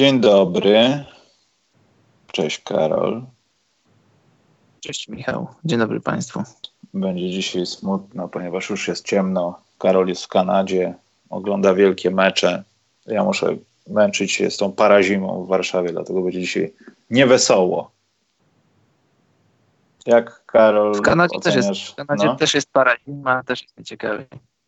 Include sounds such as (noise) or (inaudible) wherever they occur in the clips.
Dzień dobry. Cześć Karol. Cześć Michał. Dzień dobry Państwu. Będzie dzisiaj smutno, ponieważ już jest ciemno. Karol jest w Kanadzie, ogląda wielkie mecze. Ja muszę męczyć się z tą parazimą w Warszawie, dlatego będzie dzisiaj niewesoło. Jak Karol W Kanadzie, oceniasz? też jest, w Kanadzie no? też jest para zima, też jest nieciekawie.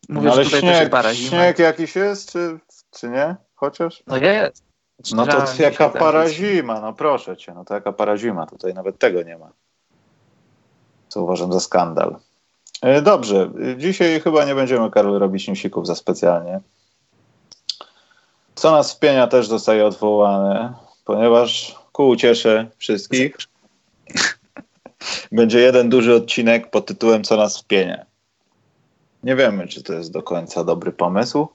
Mówię, No, ale tutaj też jest śnieg, para zima. śnieg jakiś jest, czy, czy nie? Chociaż? No jest. No to jaka się tam, para więc- zima, no proszę cię, no to jaka para zima, tutaj nawet tego nie ma. Co uważam za skandal. E, Dobrze, dzisiaj chyba nie będziemy, Karol, robić newsików za specjalnie. Co nas wpienia też zostaje odwołane, ponieważ ku uciesze wszystkich będzie jeden duży odcinek pod tytułem Co nas wpienia. Nie wiemy, czy to jest do końca dobry pomysł,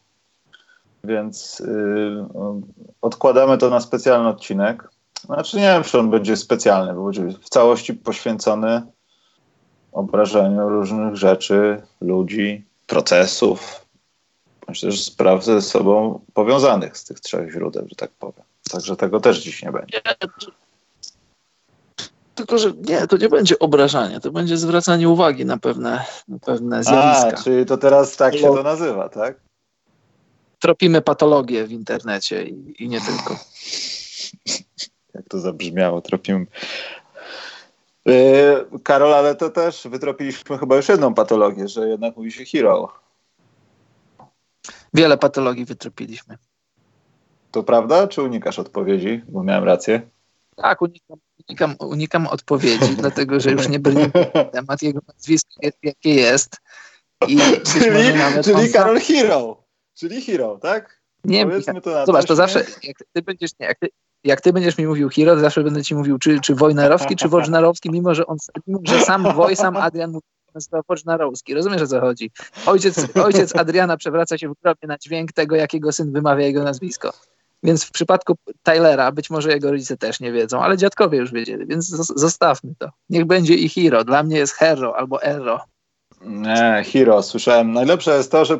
więc yy, odkładamy to na specjalny odcinek. Znaczy nie wiem, czy on będzie specjalny, bo będzie w całości poświęcony obrażaniu różnych rzeczy, ludzi, procesów, myślę, że spraw ze sobą powiązanych z tych trzech źródeł, że tak powiem. Także tego też dziś nie będzie. Tylko, że nie, to nie będzie obrażanie, to będzie zwracanie uwagi na pewne, na pewne A, zjawiska. czyli to teraz tak się No. to nazywa, tak? Tropimy patologię w internecie i, i nie tylko. Jak to zabrzmiało, tropimy. Yy, Karol, ale to też wytropiliśmy chyba już jedną patologię, że jednak mówi się hero. Wiele patologii wytropiliśmy. To prawda, czy unikasz odpowiedzi? Bo miałem rację. Tak, unikam, unikam, unikam odpowiedzi, (laughs) dlatego że już nie brnę temat. Jego nazwisko jest jakie jest. I (laughs) czyli czyli Karol Hero. Czyli hero, tak? Nie, Powiedzmy to na Zobacz, to zawsze, jak ty będziesz, nie, jak ty, jak ty będziesz mi mówił hero, to zawsze będę ci mówił, czy, czy Wojnarowski, czy Wojnarowski, mimo że on, mimo że sam Woj, sam Adrian mówi, Wojnarowski. Rozumiesz, o co chodzi? Ojciec, ojciec Adriana przewraca się w grobie na dźwięk tego, jakiego syn wymawia jego nazwisko. Więc w przypadku Tylera być może jego rodzice też nie wiedzą, ale dziadkowie już wiedzieli, więc zos- zostawmy to. Niech będzie i hero. Dla mnie jest hero albo ero. Nie, hero, słyszałem. Najlepsze jest to, że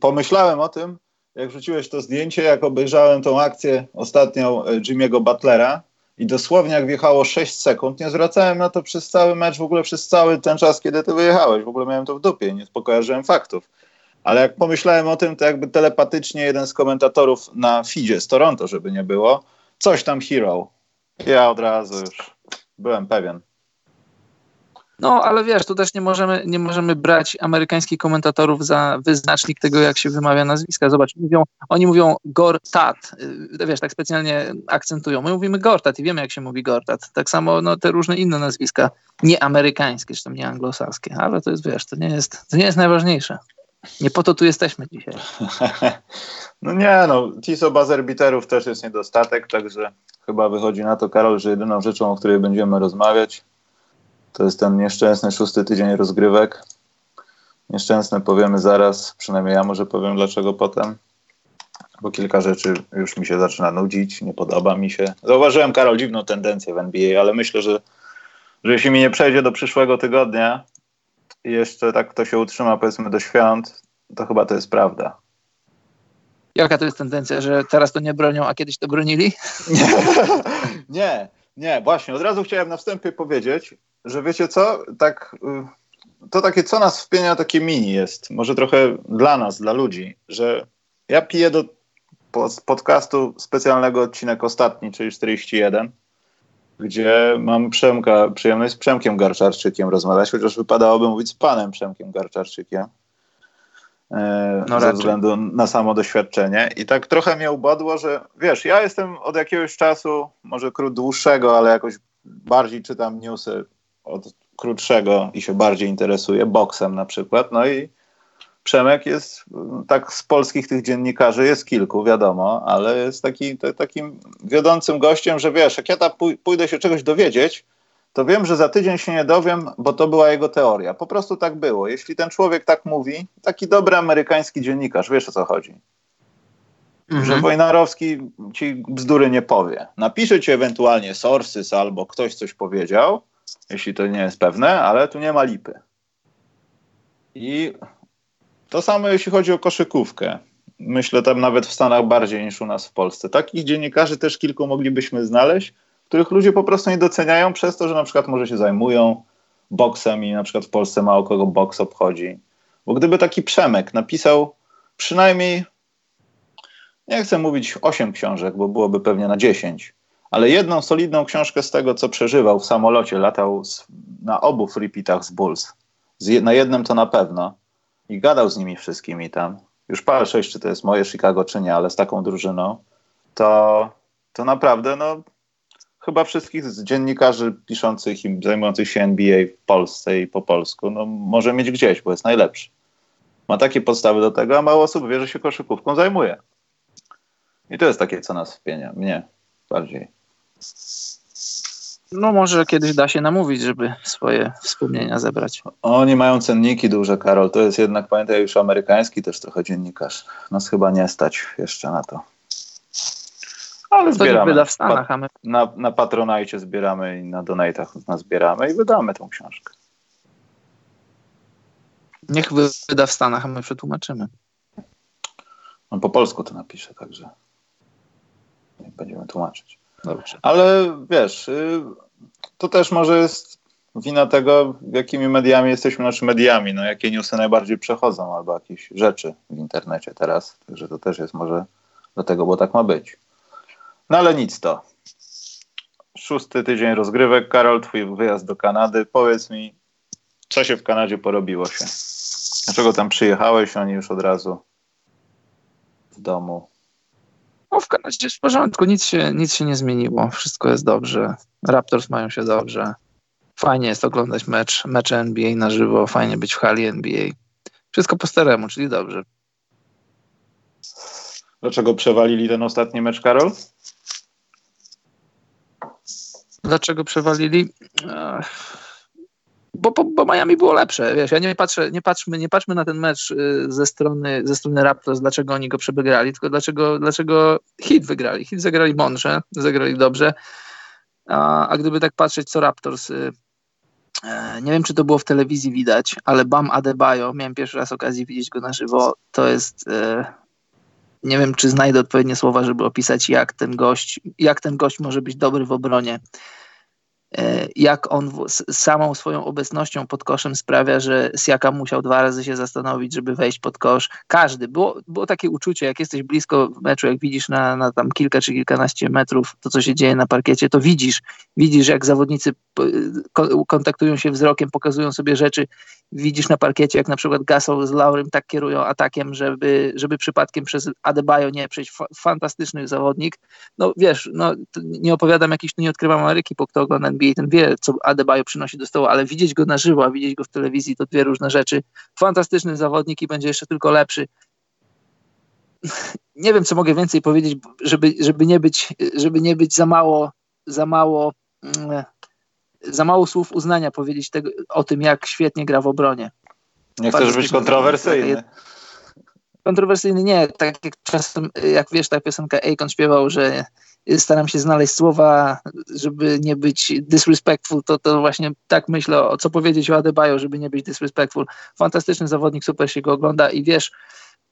pomyślałem o tym, jak wrzuciłeś to zdjęcie, jak obejrzałem tą akcję ostatnią e, Jimmy'ego Butlera i dosłownie jak wjechało 6 sekund, nie zwracałem na to przez cały mecz, w ogóle przez cały ten czas, kiedy ty wyjechałeś. W ogóle miałem to w dupie, nie spokojarzyłem faktów. Ale jak pomyślałem o tym, to jakby telepatycznie jeden z komentatorów na feedzie z Toronto, żeby nie było, coś tam hero. Ja od razu już byłem pewien. No, ale wiesz, tu też nie możemy, nie możemy brać amerykańskich komentatorów za wyznacznik tego, jak się wymawia nazwiska. Zobacz, mówią, oni mówią Gortat, y, wiesz, tak specjalnie akcentują. My mówimy Gortat i wiemy, jak się mówi Gortat. Tak samo no, te różne inne nazwiska, nie amerykańskie, tam nie anglosaskie, ale to jest, wiesz, to nie jest, to nie jest najważniejsze. Nie po to tu jesteśmy dzisiaj. (laughs) No nie, no, Tiso bazerbiterów też jest niedostatek, także chyba wychodzi na to, Karol, że jedyną rzeczą, o której będziemy rozmawiać, to jest ten nieszczęsny szósty tydzień rozgrywek. Nieszczęsne powiemy zaraz, przynajmniej ja może powiem dlaczego potem, bo kilka rzeczy już mi się zaczyna nudzić, nie podoba mi się. Zauważyłem, Karol, dziwną tendencję w NBA, ale myślę, że, że jeśli mi nie przejdzie do przyszłego tygodnia i jeszcze tak to się utrzyma powiedzmy do świąt, to chyba to jest prawda. Jaka to jest tendencja, że teraz to nie bronią, a kiedyś to bronili? (laughs) Nie, nie, nie, właśnie. Od razu chciałem na wstępie powiedzieć, że wiecie co, tak, y, to takie co nas wpienia, takie mini jest. Może trochę dla nas, dla ludzi, że ja piję do po- podcastu specjalnego odcinek ostatni, czyli 41, gdzie mam Przemka, przyjemność z Przemkiem Garczarczykiem rozmawiać, chociaż wypadałoby mówić z panem Przemkiem Garczarczykiem. E, No ze raczej. względu na samo doświadczenie. I tak trochę mnie ubodło, że wiesz, ja jestem od jakiegoś czasu, może krót dłuższego, ale jakoś bardziej czytam newsy od krótszego i się bardziej interesuję, boksem na przykład. No i Przemek jest, tak z polskich tych dziennikarzy jest kilku, wiadomo, ale jest taki, te, takim wiodącym gościem, że wiesz, jak ja tam pój- pójdę się czegoś dowiedzieć, to wiem, że za tydzień się nie dowiem, bo to była jego teoria. Po prostu tak było. Jeśli ten człowiek tak mówi, taki dobry amerykański dziennikarz, wiesz o co chodzi. Mhm. Że Wojnarowski ci bzdury nie powie. Napisze ci ewentualnie sources albo ktoś coś powiedział, jeśli to nie jest pewne, ale tu nie ma lipy. I to samo jeśli chodzi o koszykówkę. myślę tam nawet w Stanach bardziej niż u nas w Polsce. Takich dziennikarzy też kilku moglibyśmy znaleźć, których ludzie po prostu nie doceniają przez to, że na przykład może się zajmują boksem i na przykład w Polsce mało kogo boks obchodzi. Bo gdyby taki Przemek napisał przynajmniej, nie chcę mówić 8 książek, bo byłoby pewnie na 10, ale jedną solidną książkę z tego, co przeżywał w samolocie, latał z, na obu repeatach z Bulls. Z, na jednym to na pewno. I gadał z nimi wszystkimi tam. Już parę sześć, czy to jest moje Chicago, czy nie, ale z taką drużyną, to, to naprawdę, no, chyba wszystkich z dziennikarzy piszących i zajmujących się NBA w Polsce i po polsku, no, może mieć gdzieś, bo jest najlepszy. Ma takie podstawy do tego, a mało osób wie, że się koszykówką zajmuje. I to jest takie, co nas wpienia, mnie bardziej. No może kiedyś da się namówić, żeby swoje wspomnienia zebrać. Oni mają cenniki duże, Karol. To jest jednak, pamiętaj, już amerykański też trochę dziennikarz. Nas chyba nie stać jeszcze na to. Ale zbieramy. wyda w Stanach. Pa na, na Patronajcie zbieramy i na Donatach zbieramy i wydamy tą książkę. Niech wyda w Stanach, a my przetłumaczymy. On po polsku to napisze, także będziemy tłumaczyć. Dobrze. Ale wiesz, y, to też może jest wina tego, jakimi mediami jesteśmy, naszymi mediami, no jakie newsy najbardziej przechodzą, albo jakieś rzeczy w internecie teraz. Także to też jest może dlatego, bo tak ma być. No ale nic to. Szósty tydzień rozgrywek. Karol, twój wyjazd do Kanady. Powiedz mi, co się w Kanadzie porobiło się? Dlaczego tam przyjechałeś, oni już od razu w domu? No, w Kanadzie jest w porządku, nic się, nic się nie zmieniło, wszystko jest dobrze. Raptors mają się dobrze. Fajnie jest oglądać mecz, mecze NBA na żywo, fajnie być w hali NBA. Wszystko po staremu, czyli dobrze. Dlaczego przewalili ten ostatni mecz, Karol? Dlaczego przewalili? Bo, bo, bo, Miami było lepsze. Wiesz, ja nie patrzę, nie patrzmy, nie patrzmy na ten mecz y, ze strony, ze strony Raptors, dlaczego oni go przegrali, tylko dlaczego, dlaczego Hit wygrali. Hit zagrali mądrze, zagrali dobrze. A, a gdyby tak patrzeć, co Raptors. Y, e, nie wiem, czy to było w telewizji widać, ale Bam Adebayo, miałem pierwszy raz okazję widzieć go na żywo. To jest. E, nie wiem, czy znajdę odpowiednie słowa, żeby opisać, jak ten gość, jak ten gość może być dobry w obronie. E, jak on samą swoją obecnością pod koszem sprawia, że Siaka musiał dwa razy się zastanowić, żeby wejść pod kosz. Każdy. Było, było takie uczucie, jak jesteś blisko meczu, jak widzisz na, na tam kilka czy kilkanaście metrów to, co się dzieje na parkiecie, to widzisz, widzisz jak zawodnicy kontaktują się wzrokiem, pokazują sobie rzeczy. Widzisz na parkiecie, jak na przykład Gasol z Laurym tak kierują atakiem, żeby, żeby przypadkiem przez Adebayo nie przejść. Fantastyczny zawodnik. No wiesz, no, nie opowiadam jakiś, nie odkrywam Ameryki, bo kto ogląda NBA, ten wie, co Adebayo przynosi do stołu, ale widzieć go na żywo, a widzieć go w telewizji to dwie różne rzeczy. Fantastyczny zawodnik i będzie jeszcze tylko lepszy. (laughs) Nie wiem, co mogę więcej powiedzieć, żeby, żeby, nie, być, żeby nie być za mało, za mało, mm, za mało słów uznania powiedzieć tego, o tym, jak świetnie gra w obronie. Nie chcesz być kontrowersyjny. Kontrowersyjny nie, tak jak czasem, jak wiesz, ta piosenka Akon śpiewał, że staram się znaleźć słowa, żeby nie być disrespectful, to, to właśnie tak myślę, o co powiedzieć o Adebayo, żeby nie być disrespectful. Fantastyczny zawodnik, super się go ogląda i wiesz,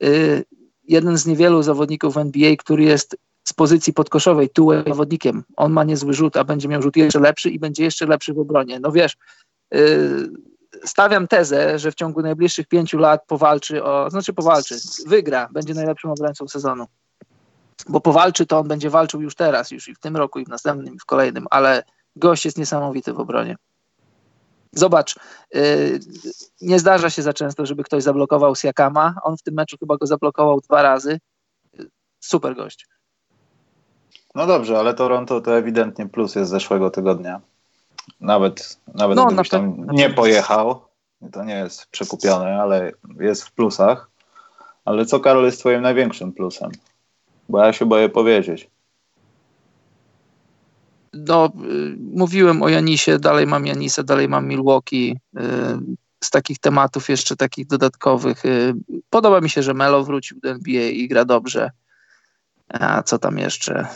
yy, jeden z niewielu zawodników NBA, który jest z pozycji podkoszowej, tu zawodnikiem. On ma niezły rzut, a będzie miał rzut jeszcze lepszy i będzie jeszcze lepszy w obronie. No wiesz, yy, stawiam tezę, że w ciągu najbliższych pięciu lat powalczy o, znaczy powalczy, wygra, będzie najlepszym obrońcą sezonu bo powalczy, to on będzie walczył już teraz, już i w tym roku, i w następnym, i w kolejnym, ale gość jest niesamowity w obronie. Zobacz, yy, nie zdarza się za często, żeby ktoś zablokował Siakama. On w tym meczu chyba go zablokował dwa razy. Super gość. No dobrze, ale Toronto to ewidentnie plus jest zeszłego tygodnia. Nawet, nawet no, gdybyś tam nie pojechał, to nie jest przekupione, ale jest w plusach. Ale co, Karol, jest twoim największym plusem? Bo ja się boję powiedzieć. No, y, mówiłem o Janisie, dalej mam Janisa, dalej mam Milwaukee. Y, z takich tematów jeszcze takich dodatkowych. Y, podoba mi się, że Melo wrócił do NBA i gra dobrze. A co tam jeszcze?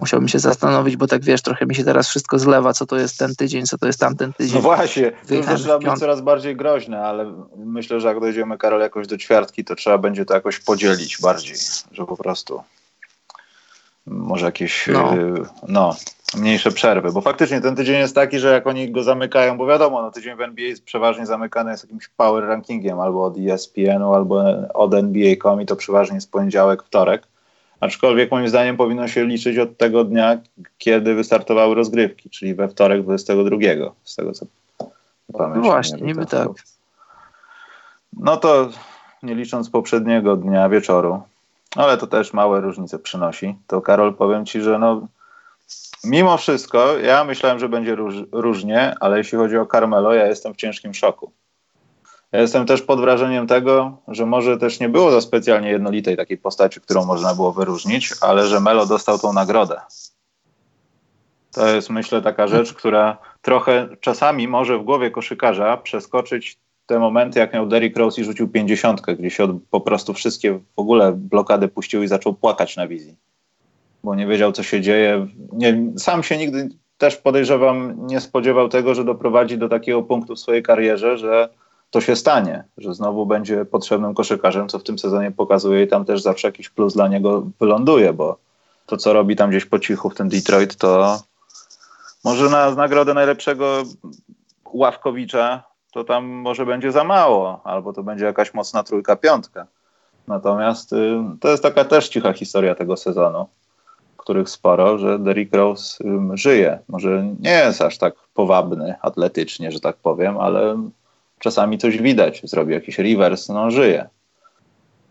Musiałbym się zastanowić, bo tak wiesz, trochę mi się teraz wszystko zlewa, co to jest ten tydzień, co to jest tamten tydzień. No właśnie, to już zaczyna być coraz bardziej groźne, ale myślę, że jak dojdziemy, Karol, jakoś do ćwiartki, to trzeba będzie to jakoś podzielić bardziej, że po prostu może jakieś no. Y, no. mniejsze przerwy, bo faktycznie ten tydzień jest taki, że jak oni go zamykają, bo wiadomo, no, tydzień w NBA jest przeważnie zamykany jest jakimś power rankingiem albo od ESPN-u, albo od NBA.com i to przeważnie jest poniedziałek, wtorek. Aczkolwiek moim zdaniem powinno się liczyć od tego dnia, kiedy wystartowały rozgrywki, czyli we wtorek 22, z tego co pamiętam. No właśnie, niby tak. No to nie licząc poprzedniego dnia wieczoru, ale to też małe różnice przynosi. To Karol, powiem Ci, że no, mimo wszystko ja myślałem, że będzie róż, różnie, ale jeśli chodzi o Carmelo, ja jestem w ciężkim szoku. Ja jestem też pod wrażeniem tego, że może też nie było za specjalnie jednolitej takiej postaci, którą można było wyróżnić, ale że Melo dostał tą nagrodę. To jest myślę taka rzecz, która trochę czasami może w głowie koszykarza przeskoczyć te momenty, jak miał Derrick Rose i rzucił pięćdziesiątkę, gdzie się od, po prostu wszystkie w ogóle blokady puścił i zaczął płakać na wizji. Bo nie wiedział, co się dzieje. Nie, sam się nigdy też podejrzewam, nie spodziewał tego, że doprowadzi do takiego punktu w swojej karierze, że to się stanie, że znowu będzie potrzebnym koszykarzem, co w tym sezonie pokazuje i tam też zawsze jakiś plus dla niego wyląduje, bo to, co robi tam gdzieś po cichu w ten Detroit, to może na nagrodę najlepszego ławkowicza to tam może będzie za mało, albo to będzie jakaś mocna trójka, piątka. Natomiast y, to jest taka też cicha historia tego sezonu, których sporo, że Derrick Rose y, żyje. Może nie jest aż tak powabny atletycznie, że tak powiem, ale czasami coś widać. Zrobi jakiś reverse, no żyje.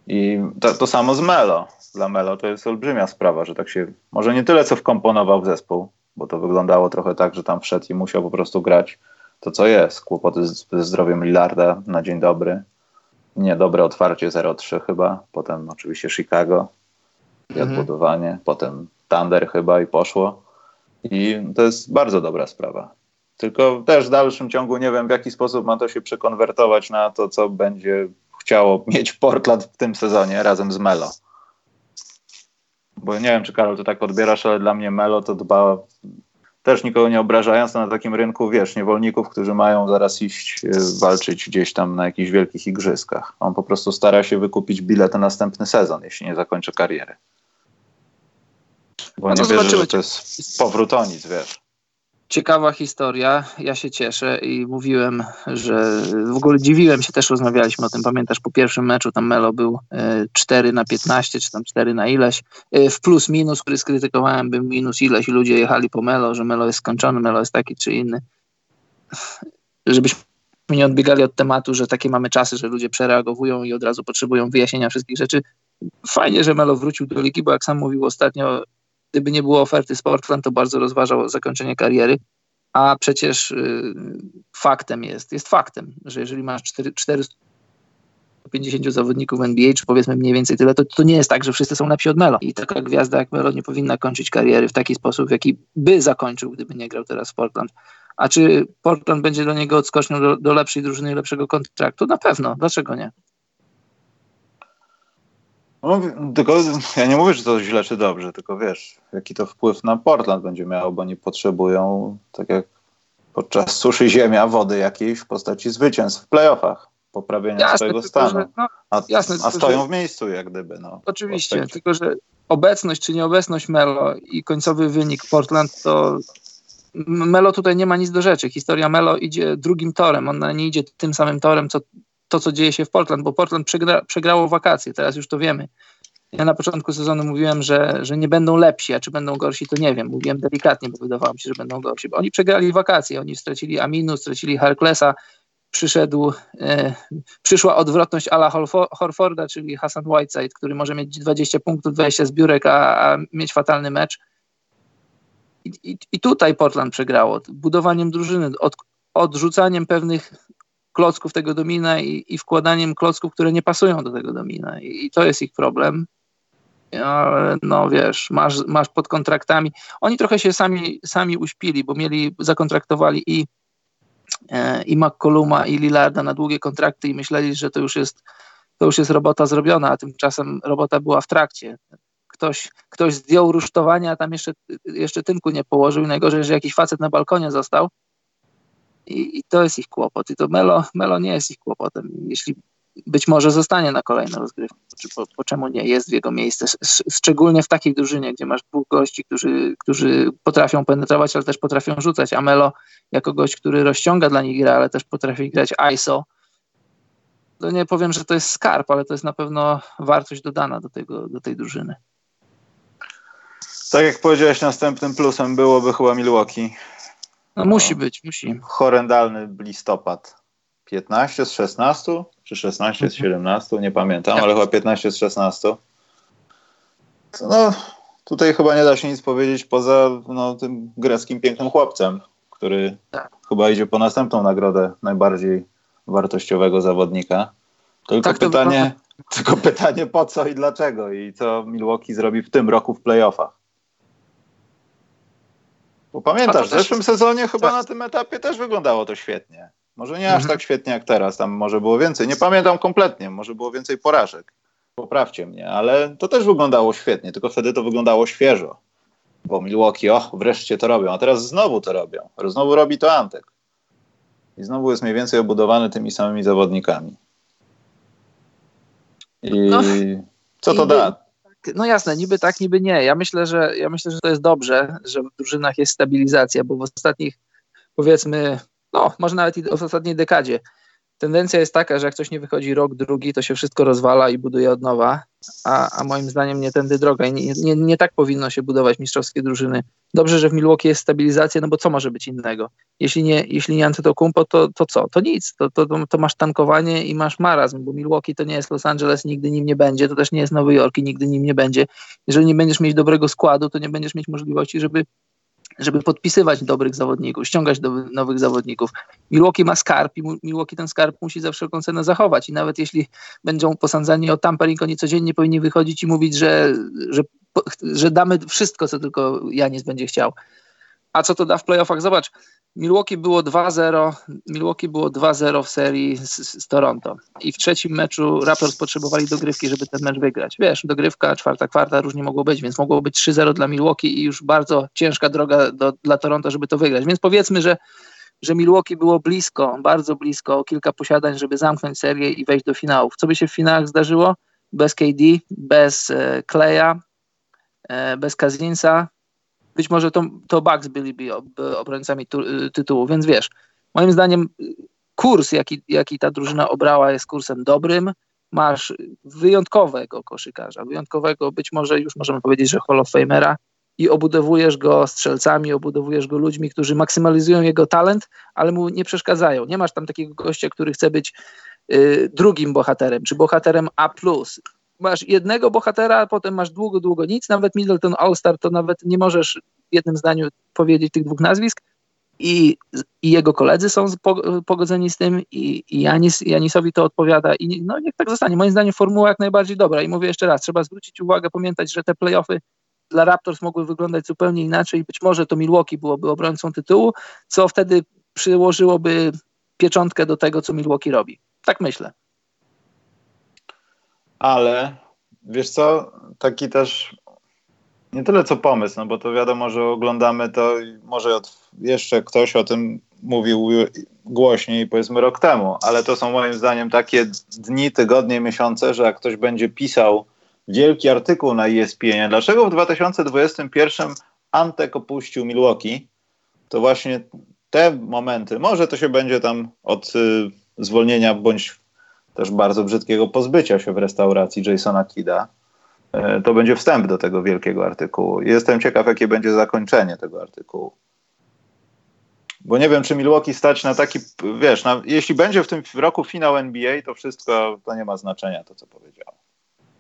I to, to samo z Melo. Dla Melo to jest olbrzymia sprawa, że tak się, może nie tyle co wkomponował w zespół, bo to wyglądało trochę tak, że tam wszedł i musiał po prostu grać to, co jest. Kłopoty ze zdrowiem Lillarda na dzień dobry. Niedobre otwarcie 0-3 chyba. Potem oczywiście Chicago i mhm. odbudowanie. Potem Thunder chyba i poszło. I to jest bardzo dobra sprawa. Tylko też w dalszym ciągu nie wiem, w jaki sposób ma to się przekonwertować na to, co będzie chciało mieć Portland w tym sezonie razem z Melo. Bo nie wiem, czy Karol to tak odbierasz, ale dla mnie Melo to dba też nikogo nie obrażając, na takim rynku, wiesz, niewolników, którzy mają zaraz iść e, walczyć gdzieś tam na jakichś wielkich igrzyskach. On po prostu stara się wykupić bilet na następny sezon, jeśli nie zakończy kariery. Bo no nie wierzę, że to jest powrót o nic, wiesz ciekawa historia. Ja się cieszę i mówiłem, że w ogóle dziwiłem się, też rozmawialiśmy o tym. Pamiętasz, po pierwszym meczu tam Melo był 4 e, na 15, czy tam 4 na ileś. E, w plus minus, który skrytykowałem, był minus ileś i ludzie jechali po Melo, że Melo jest skończony, Melo jest taki czy inny. Żebyśmy nie odbiegali od tematu, że takie mamy czasy, że ludzie przereagowują i od razu potrzebują wyjaśnienia wszystkich rzeczy. Fajnie, że Melo wrócił do ligi, bo jak sam mówił ostatnio, Gdyby nie było oferty z Portland, to bardzo rozważał zakończenie kariery. A przecież y, faktem jest, jest faktem, że jeżeli masz 4, 450 zawodników NBA, czy powiedzmy mniej więcej tyle, to, to nie jest tak, że wszyscy są lepsi od Melo. I taka gwiazda jak Melo nie powinna kończyć kariery w taki sposób, w jaki by zakończył, gdyby nie grał teraz w Portland. A czy Portland będzie do niego odskocznią do, do lepszej drużyny i lepszego kontraktu? Na pewno. Dlaczego nie? No, tylko ja nie mówię, że to źle czy dobrze, tylko wiesz, jaki to wpływ na Portland będzie miało, bo oni potrzebują, tak jak podczas suszy ziemia, wody jakiejś w postaci zwycięstw w playoffach, poprawienia jasne, swojego tylko, stanu. Że, no, a, jasne, a stoją w miejscu jak gdyby. No, oczywiście, tylko że obecność czy nieobecność Melo i końcowy wynik Portland to Melo tutaj nie ma nic do rzeczy. Historia Melo idzie drugim torem. Ona nie idzie tym samym torem, co to, co dzieje się w Portland, bo Portland przegra, przegrało wakacje, teraz już to wiemy. Ja na początku sezonu mówiłem, że, że nie będą lepsi, a czy będą gorsi, to nie wiem. Mówiłem delikatnie, bo wydawało mi się, że będą gorsi. Bo oni przegrali wakacje, oni stracili Aminu, stracili Harklesa, przyszedł, e, przyszła odwrotność Ala Horforda, czyli Hassan Whiteside, który może mieć 20 punktów, 20 zbiórek, a, a mieć fatalny mecz. I, i, I, tutaj Portland przegrało. Budowaniem drużyny, od, odrzucaniem pewnych klocków tego domina i, i wkładaniem klocków, które nie pasują do tego domina. I, i to jest ich problem. Ale no wiesz, masz, masz pod kontraktami. Oni trochę się sami, sami uśpili, bo mieli, zakontraktowali i, e, i McColluma, i Lillarda na długie kontrakty i myśleli, że to już jest to już jest robota zrobiona, a tymczasem robota była w trakcie. ktoś, ktoś zdjął rusztowanie, a tam jeszcze, jeszcze tynku nie położył. Najgorzej, że jakiś facet na balkonie został. I, I, to jest ich kłopot. I to Melo, Melo nie jest ich kłopotem. Jeśli być może zostanie na kolejną rozgrywkę, czy po, po czemu nie jest w jego miejsce. Szczególnie w takiej drużynie, gdzie masz dwóch gości, którzy, którzy potrafią penetrować, ale też potrafią rzucać. A Melo jako gość, który rozciąga dla nich grę, ale też potrafi grać ISO, to nie powiem, że to jest skarb, ale to jest na pewno wartość dodana do, tego, do tej drużyny. Tak jak powiedziałeś, następnym plusem byłoby chyba Milwaukee. No, musi być, musi. Horrendalny listopad. 15 z 16? Czy 16 z 17? Mhm. Nie pamiętam, ale chyba 15 z 16. No, tutaj chyba nie da się nic powiedzieć poza no, tym greckim pięknym chłopcem, który tak. chyba idzie po następną nagrodę najbardziej wartościowego zawodnika. Tylko tak pytanie, tylko pytanie po co i dlaczego i co Milwaukee zrobi w tym roku w playoffach. Bo pamiętasz, w zeszłym sezonie chyba tak. na tym etapie też wyglądało to świetnie. Może nie aż mhm. tak świetnie jak teraz, tam może było więcej. Nie pamiętam kompletnie, może było więcej porażek. Poprawcie mnie, ale to też wyglądało świetnie, tylko wtedy to wyglądało świeżo. Bo Milwaukee, o, wreszcie to robią, a teraz znowu to robią. Znowu robi to Antek. I znowu jest mniej więcej obudowany tymi samymi zawodnikami. I no, co to da? No jasne, niby tak, niby nie. Ja myślę, że ja myślę, że to jest dobrze, że w drużynach jest stabilizacja, bo w ostatnich powiedzmy, no może nawet i w ostatniej dekadzie tendencja jest taka, że jak coś nie wychodzi rok, drugi, to się wszystko rozwala i buduje od nowa, a, a moim zdaniem nie tędy droga i nie, nie, nie tak powinno się budować mistrzowskie drużyny. Dobrze, że w Milwaukee jest stabilizacja, no bo co może być innego? Jeśli nie, jeśli nie Antetokounmpo, to, to co? To nic, to, to, to masz tankowanie i masz marazm, bo Milwaukee to nie jest Los Angeles, nigdy nim nie będzie, to też nie jest Nowy Jork i nigdy nim nie będzie. Jeżeli nie będziesz mieć dobrego składu, to nie będziesz mieć możliwości, żeby żeby podpisywać dobrych zawodników, ściągać do, nowych zawodników. Milwaukee ma skarb i Milwaukee ten skarb musi za wszelką cenę zachować i nawet jeśli będą posądzani o tampering, oni codziennie powinni wychodzić i mówić, że, że, że damy wszystko, co tylko Janis będzie chciał. A co to da w playoffach? Zobacz, Milwaukee było 2-0, Milwaukee było 2-0 w serii z, z, Toronto i w trzecim meczu Raptors potrzebowali dogrywki, żeby ten mecz wygrać. Wiesz, dogrywka, czwarta kwarta, różnie mogło być, więc mogło być 3-0 dla Milwaukee i już bardzo ciężka droga do, dla Toronto, żeby to wygrać. Więc powiedzmy, że, że Milwaukee było blisko, bardzo blisko, kilka posiadań, żeby zamknąć serię i wejść do finałów. Co by się w finałach zdarzyło? Bez KD, bez e, Kleja, e, bez Kazinsa, być może to, to Bucks byliby obrońcami y, tytułu, więc wiesz, moim zdaniem kurs, jaki, jaki ta drużyna obrała jest kursem dobrym, masz wyjątkowego koszykarza, wyjątkowego, być może już możemy powiedzieć, że Hall of Famera i obudowujesz go strzelcami, obudowujesz go ludźmi, którzy maksymalizują jego talent, ale mu nie przeszkadzają. Nie masz tam takiego gościa, który chce być y, drugim bohaterem, czy bohaterem A+, masz jednego bohatera, potem masz długo, długo nic. Nawet Middleton All-Star to nawet nie możesz w jednym zdaniu powiedzieć tych dwóch nazwisk. I, i jego koledzy są pogodzeni z tym, i, i Janis, Janisowi to odpowiada. I no niech tak zostanie. Moim zdaniem formuła jak najbardziej dobra. I mówię jeszcze raz, trzeba zwrócić uwagę, pamiętać, że te playoffy dla Raptors mogły wyglądać zupełnie inaczej. Być może to Milwaukee byłoby obrońcą tytułu, co wtedy przyłożyłoby pieczątkę do tego, co Milwaukee robi. Tak myślę ale wiesz co, taki też nie tyle co pomysł, no bo to wiadomo, że oglądamy to może od, jeszcze ktoś o tym mówił głośniej powiedzmy rok temu, ale to są moim zdaniem takie dni, tygodnie, miesiące, że jak ktoś będzie pisał wielki artykuł na ESPN, dlaczego w 2021 Antek opuścił Milwaukee, to właśnie te momenty, może to się będzie tam od y, zwolnienia bądź też bardzo brzydkiego pozbycia się w restauracji Jasona Kida. E, to będzie wstęp do tego wielkiego artykułu. Jestem ciekaw, jakie będzie zakończenie tego artykułu. Bo nie wiem, czy Milwaukee stać na taki, wiesz, na, jeśli będzie w tym roku finał NBA, to wszystko, to nie ma znaczenia, to co powiedziałem.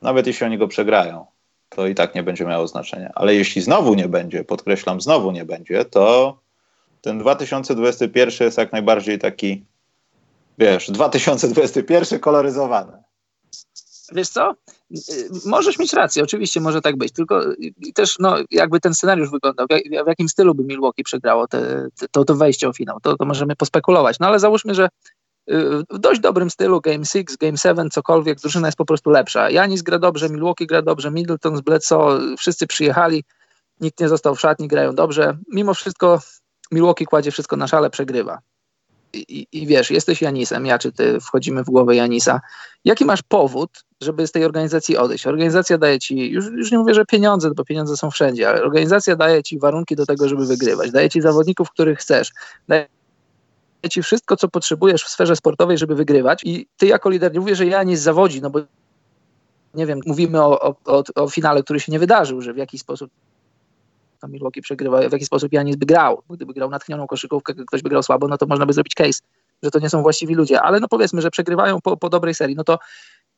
Nawet jeśli oni go przegrają, to i tak nie będzie miało znaczenia. Ale jeśli znowu nie będzie, podkreślam, znowu nie będzie, to ten 2021 jest jak najbardziej taki wiesz, 2021 koloryzowane. Wiesz co? Możesz mieć rację, oczywiście może tak być, tylko też no, jakby ten scenariusz wyglądał, w, jakim stylu by Milwaukee przegrało te, to, to wejście o finał, to, to możemy pospekulować. No ale załóżmy, że w dość dobrym stylu, Game 6, Game 7, cokolwiek, drużyna jest po prostu lepsza. Janis gra dobrze, Milwaukee gra dobrze, Middleton z Bledsoe, wszyscy przyjechali, nikt nie został w szatni, grają dobrze. Mimo wszystko Milwaukee kładzie wszystko na szale, przegrywa. I, I, wiesz, jesteś Janisem, ja czy ty wchodzimy w głowę Janisa. Jaki masz powód, żeby z tej organizacji odejść? Organizacja daje ci, już, już nie mówię, że pieniądze, bo pieniądze są wszędzie, ale organizacja daje ci warunki do tego, żeby wygrywać. Daje ci zawodników, których chcesz. Daje ci wszystko, co potrzebujesz w sferze sportowej, żeby wygrywać. I ty jako lider, nie mówię, że Janis zawodzi, no bo nie wiem, mówimy o, o, o, o finale, który się nie wydarzył, że w jakiś sposób tam Milwaukee przegrywa, w jaki sposób Janis by grał. Gdyby grał natchnioną koszykówkę, ktoś by grał słabo, no to można by zrobić case, że to nie są właściwi ludzie. Ale no powiedzmy, że przegrywają po, po dobrej serii, no to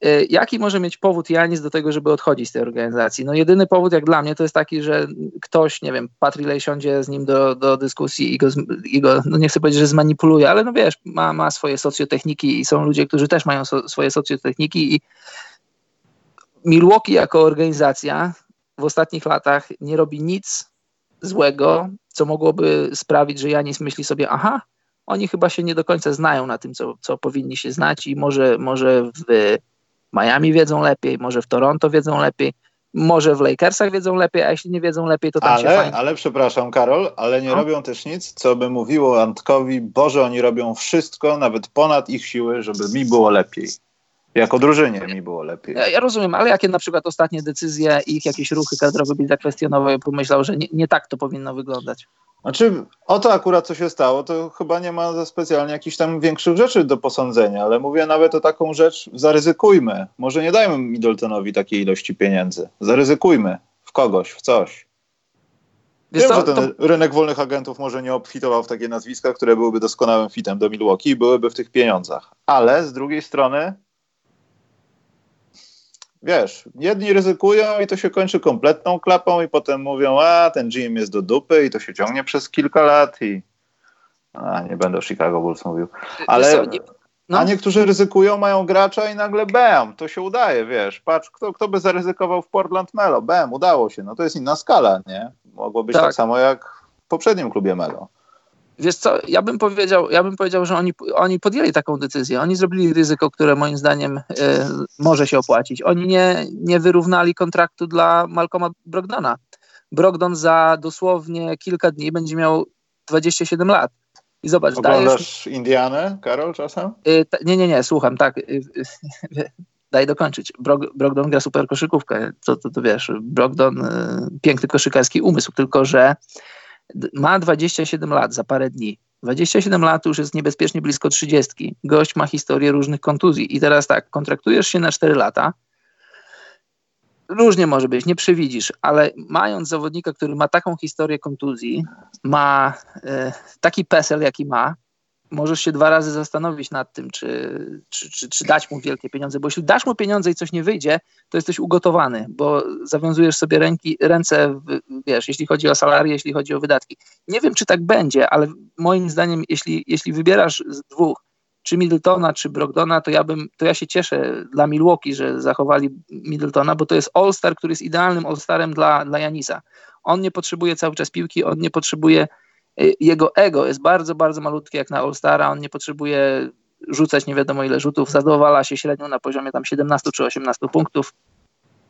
y, jaki może mieć powód Janis do tego, żeby odchodzić z tej organizacji? No jedyny powód jak dla mnie to jest taki, że ktoś, nie wiem, Patrilej siądzie z nim do, do dyskusji i go, i go, no nie chcę powiedzieć, że zmanipuluje, ale no wiesz, ma, ma swoje socjotechniki i są ludzie, którzy też mają so, swoje socjotechniki i Milwaukee jako organizacja w ostatnich latach nie robi nic złego, co mogłoby sprawić, że Janis myśli sobie, aha, oni chyba się nie do końca znają na tym, co, co powinni się znać i może, może w Miami wiedzą lepiej, może w Toronto wiedzą lepiej, może w Lakersach wiedzą lepiej, a jeśli nie wiedzą lepiej, to tam ale, się fajnie... Ale przepraszam, Karol, ale nie no. robią też nic, co by mówiło Antkowi, Boże, oni robią wszystko, nawet ponad ich siły, żeby mi było lepiej. Jako drużynie mi było lepiej. Ja, ja, rozumiem, ale jakie na przykład ostatnie decyzje, ich jakieś ruchy kadrowe byli zakwestionowane i pomyślał, że nie, nie, tak to powinno wyglądać? Znaczy, o to akurat co się stało, to chyba nie ma specjalnie jakichś tam większych rzeczy do posądzenia, ale mówię nawet o taką rzecz, zaryzykujmy. Może nie dajmy Middletonowi takiej ilości pieniędzy. Zaryzykujmy w kogoś, w coś. Wiesz Wiem, co, że ten to... rynek wolnych agentów może nie obfitował w takie nazwiska, które byłyby doskonałym fitem do Milwaukee i byłyby w tych pieniądzach. Ale z drugiej strony wiesz, jedni ryzykują i to się kończy kompletną klapą i potem mówią, a ten GM jest do dupy i to się ciągnie przez kilka lat i a, nie będę o Chicago Bulls mówił. Ale, no. a niektórzy ryzykują, mają gracza i nagle bam, to się udaje, wiesz, patrz, kto, kto by zaryzykował w Portland Melo, bam, udało się, no to jest inna skala, nie? Mogło być tak, tak samo jak w poprzednim klubie Melo. Wiesz co, ja bym powiedział, ja bym powiedział że oni, oni podjęli taką decyzję. Oni zrobili ryzyko, które moim zdaniem y, może się opłacić. Oni nie, nie wyrównali kontraktu dla Malcolma Brogdona. Brogdon za dosłownie kilka dni będzie miał 27 lat. I zobacz, Oglądasz dajesz... Indianę, Karol, czasem? Y, ta, nie, nie, nie, słucham, tak. Y, (laughs) daj dokończyć. Brog, Brogdon gra super koszykówkę. To, to, to wiesz, Brogdon, piękny koszykarski umysł, tylko że ma 27 lat za parę dni. 27 lat już jest niebezpiecznie blisko 30. Gość ma historię różnych kontuzji. I teraz tak, kontraktujesz się na 4 lata. Różnie może być, nie przewidzisz, ale mając zawodnika, który ma taką historię kontuzji, ma e, taki PESEL, jaki ma, możesz się dwa razy zastanowić nad tym, czy, czy, czy, czy, dać mu wielkie pieniądze, bo jeśli dasz mu pieniądze i coś nie wyjdzie, to jesteś ugotowany, bo zawiązujesz sobie ręki, ręce, wiesz, jeśli chodzi o salarię, jeśli chodzi o wydatki. Nie wiem, czy tak będzie, ale moim zdaniem, jeśli, jeśli wybierasz z dwóch, czy Middletona, czy Brogdona, to ja bym, to ja się cieszę dla Milwaukee, że zachowali Middletona, bo to jest All-Star, który jest idealnym All-Starem dla, dla Janisa. On nie potrzebuje cały czas piłki, on nie potrzebuje jego ego jest bardzo, bardzo malutkie jak na All-Stara, on nie potrzebuje rzucać nie wiadomo ile rzutów, zadowala się średnio na poziomie tam 17 czy 18 punktów.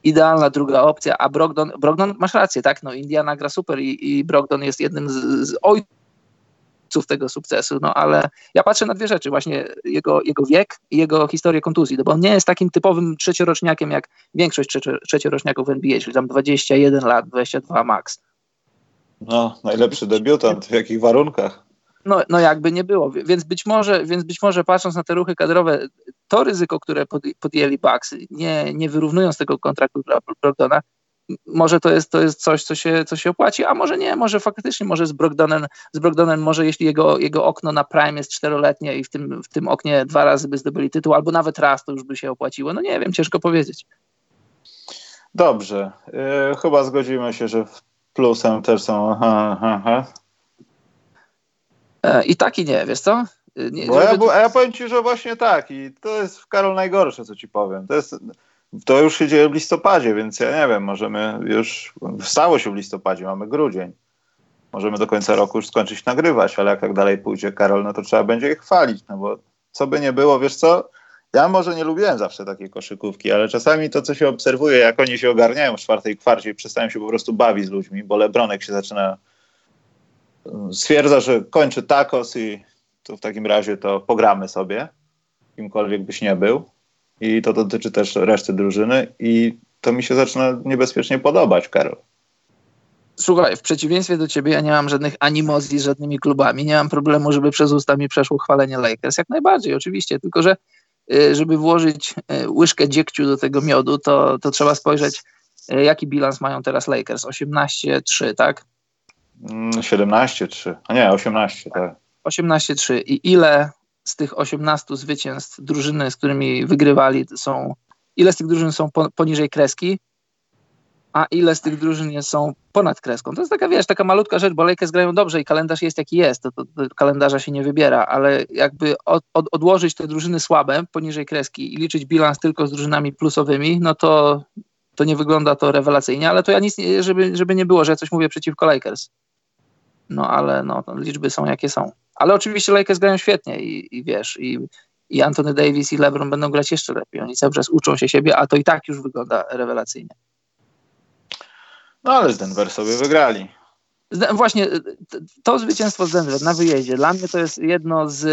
Idealna druga opcja, a Brogdon, Brogdon masz rację, tak, no Indiana gra super i, i Brogdon jest jednym z, z ojców tego sukcesu, no ale ja patrzę na dwie rzeczy, właśnie jego, jego wiek i jego historię kontuzji, no bo on nie jest takim typowym trzecioroczniakiem jak większość trzecioroczniaków w NBA, czyli tam 21 lat, 22 max no, najlepszy debiutant, w jakich warunkach? No, no jakby nie było, więc być może, więc być może patrząc na te ruchy kadrowe, to ryzyko, które podjęli Bucks, nie, nie wyrównując tego kontraktu dla Brogdona, może to jest, to jest coś, co się, co się opłaci, a może nie, może faktycznie, może z Brogdonem, z Brogdonem może jeśli jego, jego okno na prime jest czteroletnie i w tym, w tym oknie dwa razy by zdobyli tytuł, albo nawet raz, to już by się opłaciło. No nie wiem, ciężko powiedzieć. Dobrze. Yy, chyba zgodzimy się, że w plusem też są. Aha, aha. E, I tak i nie, wiesz co? Nie, bo ja, bo, ja powiem ci, że właśnie tak i to jest w Karol najgorsze, co ci powiem. To, jest, to już się dzieje w listopadzie, więc ja nie wiem, możemy już, stało się w listopadzie, mamy grudzień. Możemy do końca roku już skończyć nagrywać, ale jak tak dalej pójdzie Karol, no to trzeba będzie ich chwalić, no bo co by nie było, wiesz co, ja może nie lubiłem zawsze takiej koszykówki, ale czasami to, co się obserwuje, jak oni się ogarniają w czwartej kwarcie i przestają się po prostu bawić z ludźmi, bo Lebronek się zaczyna stwierdza, że kończy tacos i to w takim razie to pogramy sobie, kimkolwiek byś nie był. I to dotyczy też reszty drużyny i to mi się zaczyna niebezpiecznie podobać, Karol. Słuchaj, w przeciwieństwie do ciebie ja nie mam żadnych animozji z żadnymi klubami, nie mam problemu, żeby przez usta mi przeszło chwalenie Lakers. Jak najbardziej, oczywiście, tylko że żeby włożyć y, łyżkę dziegciu do tego miodu, to, to trzeba spojrzeć, y, jaki bilans mają teraz Lakers. 18-3, tak? 17-3, mm, a nie, 18, tak. 18-3 i ile z tych 18 zwycięstw drużyny, z którymi wygrywali są, ile z tych drużyn są poniżej kreski, a ile z tych drużyn są ponad kreską. To jest taka, wiesz, taka malutka rzecz, bo Lakers grają dobrze i kalendarz jest jaki jest, to, to, to kalendarza się nie wybiera, ale jakby od, od, odłożyć te drużyny słabe poniżej kreski i liczyć bilans tylko z drużynami plusowymi, no to, to nie wygląda to rewelacyjnie, ale to ja nic, nie, żeby, żeby nie było, że ja coś mówię przeciwko Lakers. No ale no, liczby są jakie są. Ale oczywiście Lakers grają świetnie i, i wiesz, i, i Anthony Davis i LeBron będą grać jeszcze lepiej. Oni cały czas uczą się siebie, a to i tak już wygląda rewelacyjnie. No ale z Denver sobie wygrali. Właśnie to zwycięstwo z Denver na wyjeździe, dla mnie to jest jedno z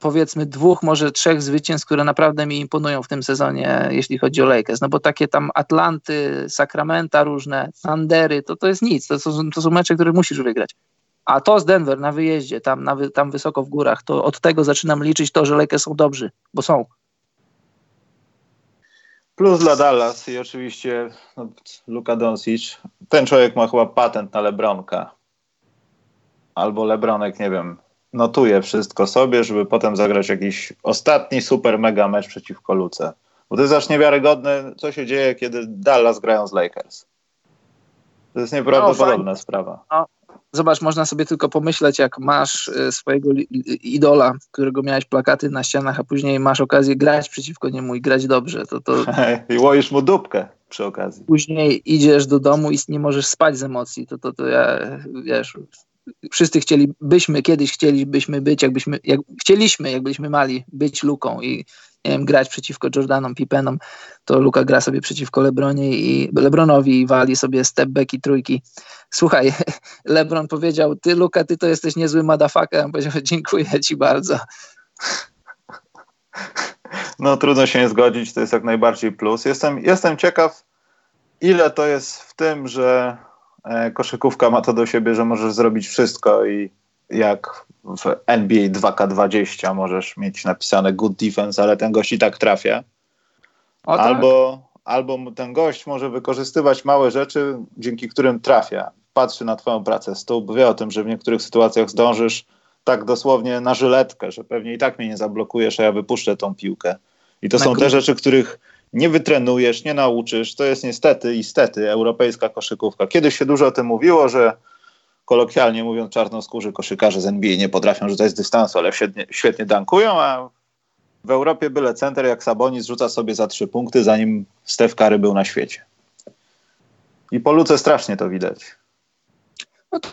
powiedzmy dwóch, może trzech zwycięstw, które naprawdę mi imponują w tym sezonie, jeśli chodzi o Lakers. No bo takie tam Atlanty, Sacramento różne, Thundery, to to jest nic. To, to, to są mecze, które musisz wygrać. A to z Denver na wyjeździe, tam, na, tam wysoko w górach, to od tego zaczynam liczyć to, że Lakers są dobrzy, bo są. Plus dla Dallas i oczywiście no, Luka Doncic. Ten człowiek ma chyba patent na Lebronka. Albo Lebronek, nie wiem, notuje wszystko sobie, żeby potem zagrać jakiś ostatni super mega mecz przeciwko Luce. Bo to jest aż niewiarygodne, co się dzieje, kiedy Dallas grają z Lakers. To jest nieprawdopodobna no, sprawa. No, zobacz, można sobie tylko pomyśleć, jak masz y, swojego idola, którego miałeś plakaty na ścianach, a później masz okazję grać przeciwko niemu i grać dobrze. To, to... (laughs) I łoisz mu dupkę przy okazji. Później idziesz do domu i nie możesz spać z emocji. To, to, to ja, wiesz, wszyscy chcielibyśmy, kiedyś chcielibyśmy być, jakbyśmy, jak, chcieliśmy, jak byliśmy mali, być Luką i wiem, grać przeciwko Jordanom, Pippenom, to Luka gra sobie przeciwko Lebronie i Lebronowi i wali sobie step back i trójki. Słuchaj, (laughs) Lebron powiedział, ty Luka, ty to jesteś niezły madafaka. On powiedział, (laughs) dziękuję ci bardzo. (laughs) No trudno się nie zgodzić, to jest jak najbardziej plus. Jestem, jestem ciekaw, ile to jest w tym, że e, koszykówka ma to do siebie, że możesz zrobić wszystko i jak w NBA 2K20 możesz mieć napisane good defense, ale ten gość i tak trafia. O, tak? Albo, albo ten gość może wykorzystywać małe rzeczy, dzięki którym trafia. Patrzy na twoją pracę stóp, wie o tym, że w niektórych sytuacjach zdążysz tak dosłownie na żyletkę, że pewnie i tak mnie nie zablokujesz, a ja wypuszczę tą piłkę. I to na są te rzeczy, których nie wytrenujesz, nie nauczysz. To jest niestety, istety europejska koszykówka. Kiedyś się dużo o tym mówiło, że kolokwialnie mówiąc, czarnoskórzy koszykarze z NBA nie potrafią rzucać z dystansu, ale świetnie, świetnie dankują, a w Europie byle center jak Sabonis rzuca sobie za trzy punkty, zanim Steph Curry był na świecie. I po luce strasznie to widać. No to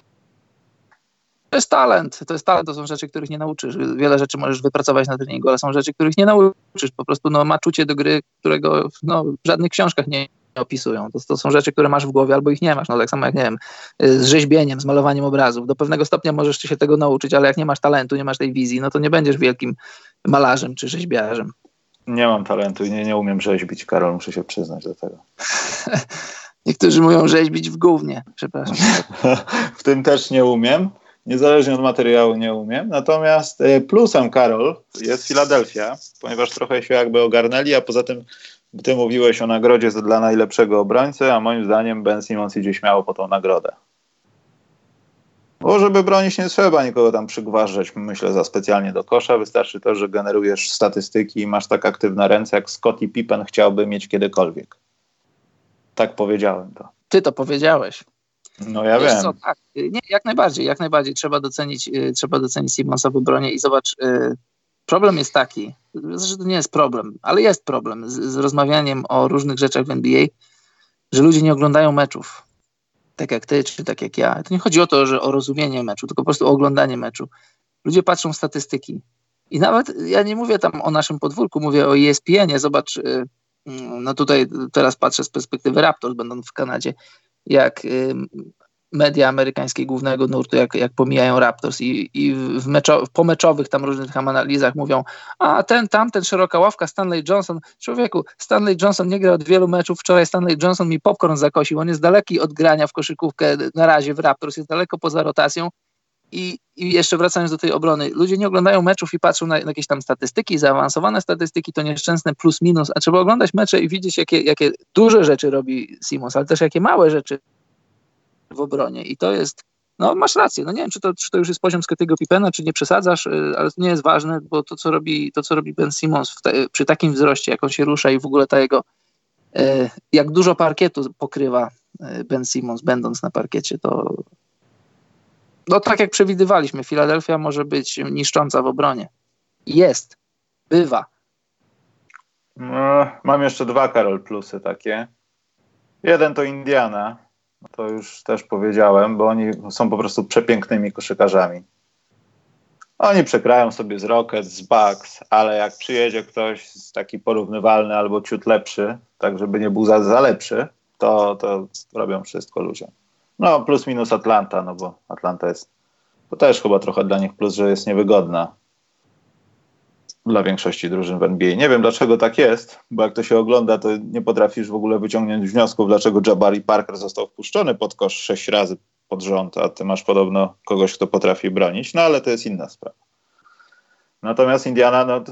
jest talent. To jest talent, to są rzeczy, których nie nauczysz. Wiele rzeczy możesz wypracować na treningu, ale są rzeczy, których nie nauczysz. Po prostu no, ma czucie do gry, którego no, w żadnych książkach nie, opisują. To, to, są rzeczy, które masz w głowie albo ich nie masz. No tak samo jak, nie wiem, z rzeźbieniem, z malowaniem obrazów. Do pewnego stopnia możesz się tego nauczyć, ale jak nie masz talentu, nie masz tej wizji, no to nie będziesz wielkim malarzem czy rzeźbiarzem. Nie mam talentu i nie, nie umiem rzeźbić, Karol, muszę się przyznać do tego. (laughs) Niektórzy mówią rzeźbić w głównie, przepraszam. (laughs) w tym też nie umiem. Niezależnie od materiału nie umiem. Natomiast e, plusem, Karol, jest Filadelfia, ponieważ trochę się jakby ogarnęli, a poza tym ty mówiłeś o nagrodzie dla najlepszego obrońcy, a moim zdaniem Ben Simmons idzie śmiało po tą nagrodę. Bo żeby bronić nie trzeba nikogo tam przygważać, myślę, za specjalnie do kosza. Wystarczy to, że generujesz statystyki i masz tak aktywne ręce, jak Scottie Pippen chciałby mieć kiedykolwiek. Tak powiedziałem to. Ty to powiedziałeś. No ja Wiesz wiem. Co, tak, nie, jak najbardziej, jak najbardziej. Trzeba docenić, y, trzeba docenić Simonsa w obronie i zobacz, y, problem jest taki, że to nie jest problem, ale jest problem z, z rozmawianiem o różnych rzeczach w NBA, że ludzie nie oglądają meczów. Tak jak ty, czy tak jak ja. To nie chodzi o to, że o rozumienie meczu, tylko po prostu o oglądanie meczu. Ludzie patrzą statystyki. I nawet ja nie mówię tam o naszym podwórku, mówię o ESPN-ie. Zobacz, y, mm, no tutaj teraz patrzę z perspektywy Raptors, będąc w Kanadzie, jak media amerykańskie głównego nurtu, jak, jak pomijają Raptors i, i w, meczo, w pomeczowych tam różnych tam analizach mówią, a ten, tamten, szeroka ławka, Stanley Johnson. Człowieku, Stanley Johnson nie gra od wielu meczów. Wczoraj Stanley Johnson mi popcorn zakosił. On jest daleki od grania w koszykówkę na razie w Raptors, jest daleko poza rotacją. I, I, jeszcze wracając do tej obrony, ludzie nie oglądają meczów i patrzą na, jakieś tam statystyki, zaawansowane statystyki, to nieszczęsne plus minus, a trzeba oglądać mecze i widzieć, jakie, jakie duże rzeczy robi Simons, ale też jakie małe rzeczy w obronie. I to jest, no masz rację, no nie wiem, czy to, czy to już jest poziom Scottiego Pippena, czy nie przesadzasz, y, ale to nie jest ważne, bo to, co robi, to, co robi Ben Simmons te, przy takim wzroście, jak on się rusza i w ogóle ta jego, e, jak dużo parkietu pokrywa Ben Simmons, będąc na parkiecie, to no tak jak przewidywaliśmy, Filadelfia może być niszcząca w obronie. Jest, bywa. No, mam jeszcze dwa Karol plusy takie. Jeden to Indiana, to już też powiedziałem, bo oni są po prostu przepięknymi koszykarzami. Oni przegrają sobie z Rockets, z Bucks, ale jak przyjedzie ktoś taki porównywalny albo ciut lepszy, tak żeby nie był za, za lepszy, to, to robią wszystko ludziom. No plus minus Atlanta, no bo Atlanta jest, to też chyba trochę dla nich plus, że jest niewygodna dla większości drużyn w NBA. Nie wiem, dlaczego tak jest, bo jak to się ogląda, to nie potrafisz w ogóle wyciągnąć wniosków, dlaczego Jabari Parker został wpuszczony pod kosz sześć razy pod rząd, a ty masz podobno kogoś, kto potrafi bronić, no ale to jest inna sprawa. Natomiast Indiana, no,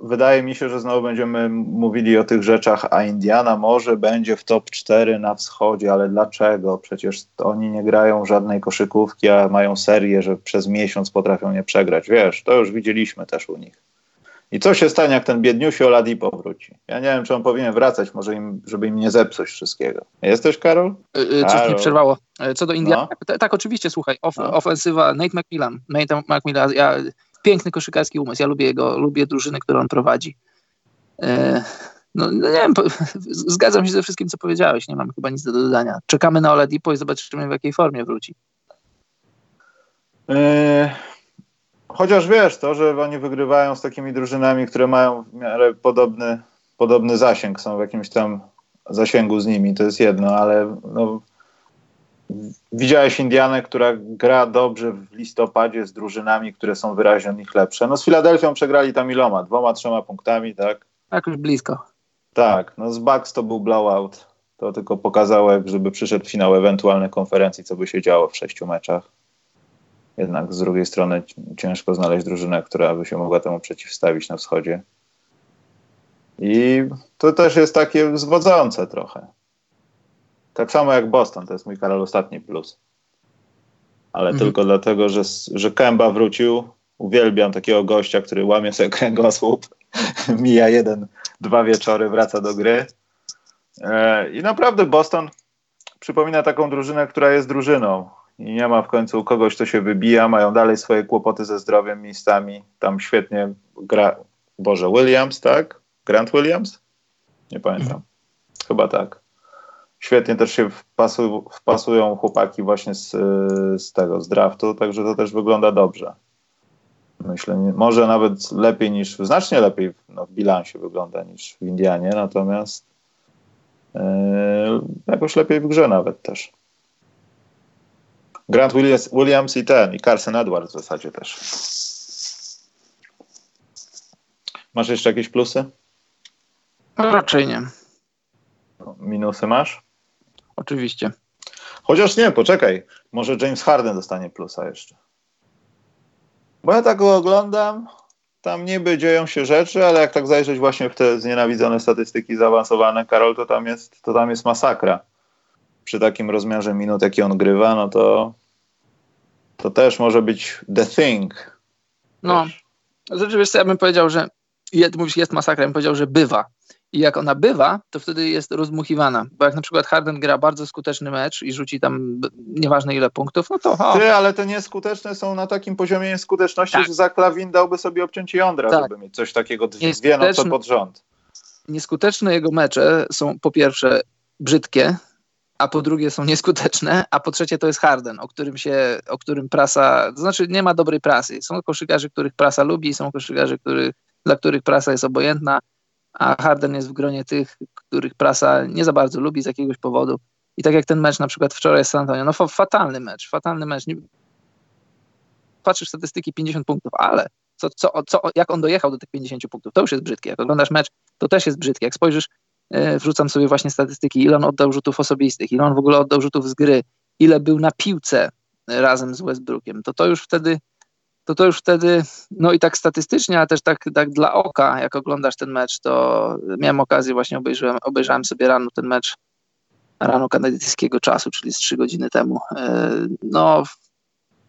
wydaje mi się, że znowu będziemy mówili o tych rzeczach, a Indiana może będzie w top 4 na wschodzie, ale dlaczego? Przecież oni nie grają żadnej koszykówki, a mają serię, że przez miesiąc potrafią nie przegrać. Wiesz, to już widzieliśmy też u nich. I co się stanie, jak ten biedniusi Oladipo powróci? Ja nie wiem, czy on powinien wracać, może im, żeby im nie zepsuć wszystkiego. Jesteś, Karol? Yy, coś mi przerwało. E, co do Indiana, no. tak, tak, oczywiście, słuchaj, of, no. ofensywa Nate McMillan. Nate McMillan, ja, piękny koszykarski umysł, ja lubię jego, lubię drużynę, którą on prowadzi. E, no, no, nie wiem, (laughs) zgadzam się ze wszystkim, co powiedziałeś, nie mam chyba nic do dodania. Czekamy na Oladipo i zobaczymy, w jakiej formie wróci. Yy, Chociaż wiesz, to, że oni wygrywają z takimi drużynami, które mają w miarę podobny, podobny zasięg, są w jakimś tam zasięgu z nimi, to jest jedno, ale no, widziałeś Indianę, która gra dobrze w listopadzie z drużynami, które są wyraźnie od nich lepsze. No z Filadelfią przegrali tam iloma? Dwoma, trzema punktami, tak? Tak, już blisko. Tak, no z Bucks to był blowout. To tylko pokazało, jak żeby przyszedł finał ewentualnej konferencji, co by się działo w sześciu meczach. Jednak z drugiej strony ciężko znaleźć drużynę, która by się mogła temu przeciwstawić na wschodzie. I to też jest takie zwodzące trochę. Tak samo jak Boston, to jest mój Karol ostatni plus. Ale mhm. tylko dlatego, że, że Kemba wrócił. Uwielbiam takiego gościa, który łamie sobie kręgosłup. (laughs) Mija jeden, dwa wieczory, wraca do gry. E, I naprawdę Boston przypomina taką drużynę, która jest drużyną nie ma w końcu kogoś, kto się wybija. Mają dalej swoje kłopoty ze zdrowiem miejscami. Tam świetnie gra, Boże, Williams, tak? Grant Williams? Nie pamiętam. Mhm. Chyba tak. Świetnie też się wpasu, wpasują chłopaki właśnie z, z tego, z draftu, także to też wygląda dobrze. Myślę, może nawet lepiej niż, znacznie lepiej no, w bilansie wygląda niż w Indianie, natomiast yy, jakoś lepiej w grze nawet też. Grant Williams, Williams i ten, i Carson Edwards w zasadzie też. Masz jeszcze jakieś plusy? Raczej nie. Minusy masz? Oczywiście. Chociaż nie, poczekaj. Może James Harden dostanie plusa jeszcze. Bo ja tak go oglądam, tam niby dzieją się rzeczy, ale jak tak zajrzeć właśnie w te znienawidzone statystyki zaawansowane, Karol, to tam jest, to tam jest masakra. Przy takim rozmiarze minut, jaki on grywa, no to to też może być the thing. No, rzeczywiście ja bym powiedział, że jest, mówisz, jest masakra, ja bym powiedział, że bywa. I jak ona bywa, to wtedy jest rozmuchiwana. Bo jak na przykład Harden gra bardzo skuteczny mecz i rzuci tam nieważne ile punktów, no to o. Ty, ale te nieskuteczne są na takim poziomie nieskuteczności, tak. że za klawin dałby sobie obciąć jądra, tak. żeby mieć coś takiego dwie noce pod rząd. Nieskuteczne jego mecze są po pierwsze brzydkie, a po drugie są nieskuteczne, a po trzecie to jest Harden, o którym się, o którym prasa, to znaczy nie ma dobrej prasy. Są koszykarzy, których prasa lubi, są koszykarzy, których, dla których prasa jest obojętna, a Harden jest w gronie tych, których prasa nie za bardzo lubi z jakiegoś powodu. I tak jak ten mecz na przykład wczoraj z San Antonio, no fatalny mecz, fatalny mecz. Patrzysz statystyki 50 punktów, ale co, co, co, jak on dojechał do tych 50 punktów, to już jest brzydkie. Jak oglądasz mecz, to też jest brzydkie. Jak spojrzysz, wrzucam sobie właśnie statystyki, ile on oddał rzutów osobistych, ile on w ogóle oddał rzutów z gry, ile był na piłce razem z Westbrookiem, to to już wtedy to to już wtedy, no i tak statystycznie, ale też tak, tak dla oka, jak oglądasz ten mecz, to miałem okazję, właśnie obejrzałem, obejrzałem sobie rano ten mecz, rano kanadyjskiego czasu, czyli z trzy godziny temu. E, no,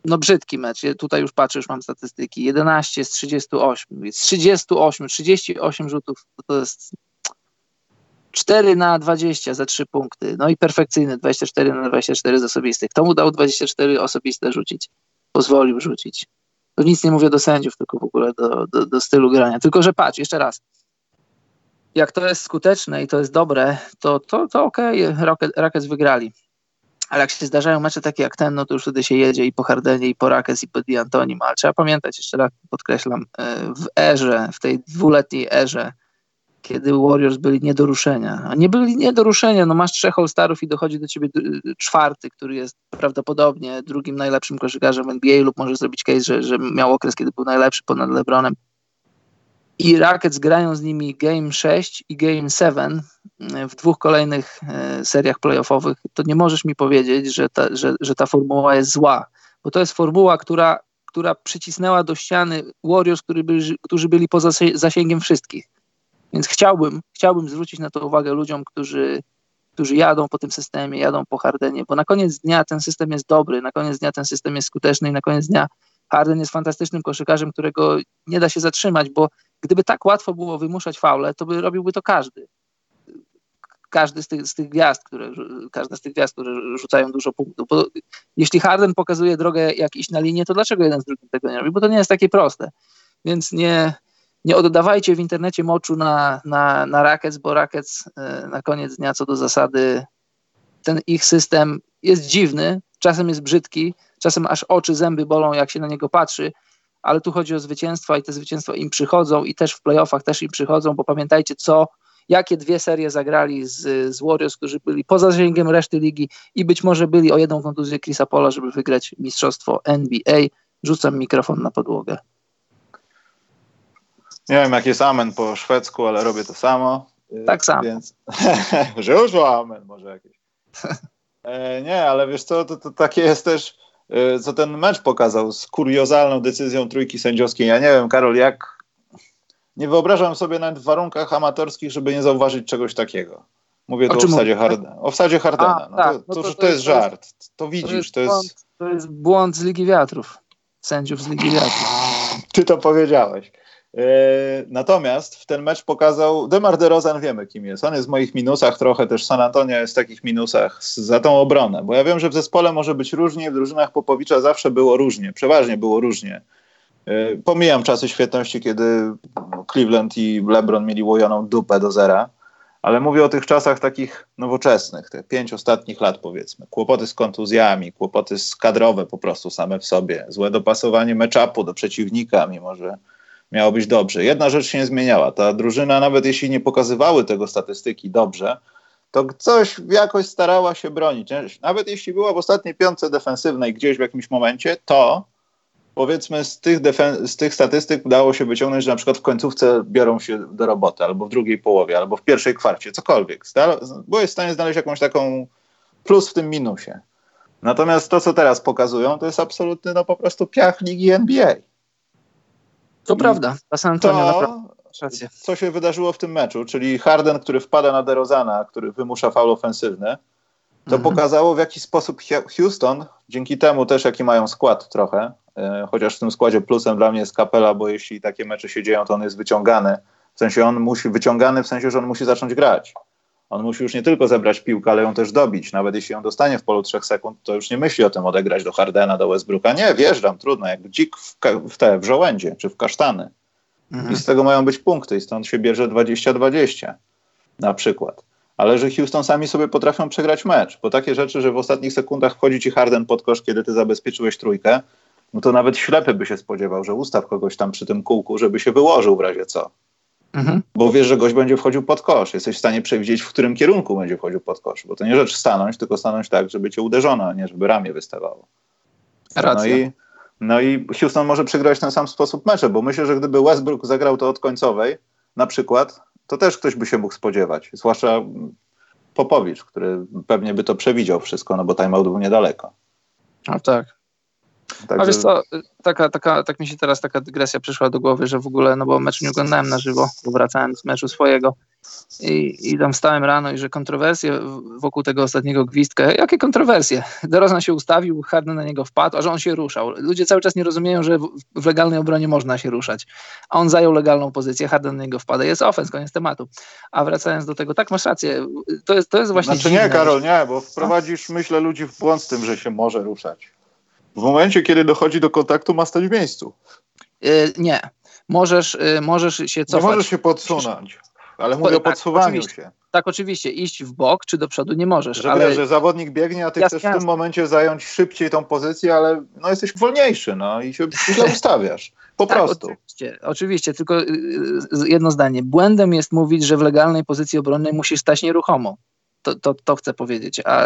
no brzydki mecz. Tutaj już patrzę, już mam statystyki. 11 z 38. Z 38, 38 rzutów to jest 4 na 20 za 3 punkty. No i perfekcyjny 24 na 24 z osobistych. Kto mu dał 24 osobiste rzucić? Pozwolił rzucić. To nic nie mówię do sędziów, tylko w ogóle do, do, do stylu grania. Tylko, że patrz, jeszcze raz. Jak to jest skuteczne i to jest dobre, to, to, to okej, okay, Rockets wygrali. Ale jak się zdarzają mecze takie jak ten, no to już wtedy się jedzie i po Hardenie, i po Rakes, i po D'Antonim. Ale trzeba pamiętać, jeszcze raz podkreślam, e, w erze, w tej dwuletniej erze, kiedy Warriors byli nie do ruszenia. A nie byli nie do ruszenia, no masz trzech All-Starów i dochodzi do ciebie czwarty, który jest prawdopodobnie drugim najlepszym koszykarzem NBA lub może zrobić case, że, że miał okres, kiedy był najlepszy ponad LeBronem. I Rockets grają z nimi Game 6 i Game 7 e, w dwóch kolejnych e, seriach playoffowych. To nie możesz mi powiedzieć, że ta, że, że ta formuła jest zła, bo to jest formuła, która, która przycisnęła do ściany Warriors, którzy byli poza zasięgiem wszystkich więc chciałbym, chciałbym zwrócić na to uwagę ludziom, którzy, którzy jadą po tym systemie, jadą po Hardenie, bo na koniec dnia ten system jest dobry, na koniec dnia ten system jest skuteczny i na koniec dnia Harden jest fantastycznym koszykarzem, którego nie da się zatrzymać, bo gdyby tak łatwo było wymuszać faule, to by robiłby to każdy. Każdy z tych, z tych gwiazd, które, każda z tych gwiazd, które rzucają dużo punktów. Bo jeśli Harden pokazuje drogę, jak iść na linię, to dlaczego jeden z drugim tego nie robi? Bo to nie jest takie proste. Więc nie, nie oddawajcie w internecie moczu na, na, na Rackets, bo Rackets e, na koniec dnia co do zasady ten ich system jest dziwny, czasem jest brzydki, czasem aż oczy, zęby bolą, jak się na niego patrzy, ale tu chodzi o zwycięstwa i te zwycięstwa im przychodzą i też w playoffach też im przychodzą, bo pamiętajcie co, jakie dwie serie zagrali z, z Warriors, którzy byli poza zasięgiem reszty ligi i być może byli o jedną kontuzję Chrisa Pola, żeby wygrać mistrzostwo NBA. Rzucam mikrofon na podłogę. Nie wiem, jak jest amen po szwedzku, ale robię to samo. Tak samo. Więc... (laughs) że już amen może jakieś. (laughs) E, nie, ale wiesz co, to, to takie jest też, e, co ten mecz pokazał z kuriozalną decyzją trójki sędziowskiej. Ja nie wiem, Karol, jak... Nie wyobrażam sobie nawet w warunkach amatorskich, żeby nie zauważyć czegoś takiego. Mówię tu o, o wsadzie, Hardena. O wsadzie Hardena. No, tak. to, to, to, to, jest żart. To widzisz. To jest, błąd, to jest błąd z Ligi Wiatrów. Sędziów z Ligi Wiatrów. (laughs) Ty to powiedziałeś. E, natomiast w ten mecz pokazał, Demar DeRozan wiemy kim jest, on jest w moich minusach trochę, też San Antonio jest w takich minusach za tą obronę, bo ja wiem, że w zespole może być różnie, w drużynach Popowicza zawsze było różnie, przeważnie było różnie. E, pomijam czasy świetności, kiedy Cleveland i LeBron mieli łojoną dupę do zera, ale mówię o tych czasach takich nowoczesnych, te pięć ostatnich lat powiedzmy. Kłopoty z kontuzjami, kłopoty kadrowe po prostu same w sobie, złe dopasowanie meczapu do przeciwnika, mimo że miało być dobrze. Jedna rzecz się nie zmieniała. Ta drużyna, nawet jeśli nie pokazywały tego statystyki dobrze, to coś jakoś starała się bronić. Nawet jeśli była w ostatniej piątce defensywnej gdzieś w jakimś momencie, to powiedzmy z tych, z tych statystyk udało się wyciągnąć, że na przykład w końcówce biorą się do roboty, albo w drugiej połowie, albo w pierwszej kwarcie, cokolwiek. Byłeś w stanie znaleźć jakąś taką plus w tym minusie. Natomiast to, co teraz pokazują, to jest absolutny no po prostu piach ligi NBA. To prawda, San Antonio to, naprawdę. Co się wydarzyło w tym meczu, czyli Harden, który wpada na DeRozana, który wymusza faul ofensywny, to mhm. pokazało w jaki sposób Houston, dzięki temu też jaki mają skład trochę, e, chociaż w tym składzie plusem dla mnie jest Kapela, bo jeśli takie mecze się dzieją, to on jest wyciągany. W sensie on musi, wyciągany w sensie, że on musi zacząć grać. On musi już nie tylko zebrać piłkę, ale ją też dobić. Nawet jeśli ją dostanie w polu trzech sekund, to już nie myśli o tym odegrać do Hardena, do Westbrooka. Nie, wjeżdżam, trudno, jak dzik w, w te, w żołędzie czy w kasztany. Mhm. I z tego mają być punkty i stąd się bierze 20-20 na przykład. ale że Houston sami sobie potrafią przegrać mecz, bo takie rzeczy, że w ostatnich sekundach wchodzi ci Harden pod kosz, kiedy ty zabezpieczyłeś trójkę, no to nawet ślepy by się spodziewał, że ustaw kogoś tam przy tym kółku, żeby się wyłożył w razie co. Mhm. Bo wiesz, że gość będzie wchodził pod kosz. Jesteś w stanie przewidzieć, w którym kierunku będzie wchodził pod kosz. Bo to nie rzecz stanąć, tylko stanąć tak, żeby cię uderzono, a nie żeby ramię wystawało. Racja. No i, no i Houston może przegrać w ten sam sposób mecze, bo myślę, że gdyby Westbrook zagrał to od końcowej, na przykład, to też ktoś by się mógł spodziewać. Zwłaszcza Popowicz, który pewnie by to przewidział wszystko, no bo timeout był niedaleko. A tak. Także... A wiesz co, taka, taka, tak mi się teraz taka dygresja przyszła do głowy, że w ogóle, no bo mecz nie oglądałem na żywo, bo wracałem z meczu swojego i, i tam stałem rano i że kontrowersje wokół tego ostatniego gwizdka, jakie kontrowersje? DeRozan się ustawił, Harden na niego wpadł, a że on się ruszał. Ludzie cały czas nie rozumieją, że w, w legalnej obronie można się ruszać, a on zajął legalną pozycję, Harden na niego wpada, jest ofens, koniec tematu. A wracając do tego, tak, masz rację, to jest, to jest właśnie Znaczy dziwne. nie, Karol, nie, bo wprowadzisz, myślę, ludzi w błąd z tym, że się może ruszać. W momencie, kiedy dochodzi do kontaktu, ma stać w miejscu. Yy, nie. Możesz, yy, możesz się cofać. Nie możesz się podsunąć, ale mówię o tak, podsuwaniu się. Tak, oczywiście. Iść w bok czy do przodu nie możesz. Że, ale... że zawodnik biegnie, a ty jasne, chcesz w tym momencie zająć szybciej tą pozycję, ale no, jesteś wolniejszy no, i się (laughs) źle ustawiasz. Po tak, prostu. Oczywiście, oczywiście, tylko y, y, jedno zdanie. Błędem jest mówić, że w legalnej pozycji obronnej musisz stać nieruchomo to, to, to chcę powiedzieć. A,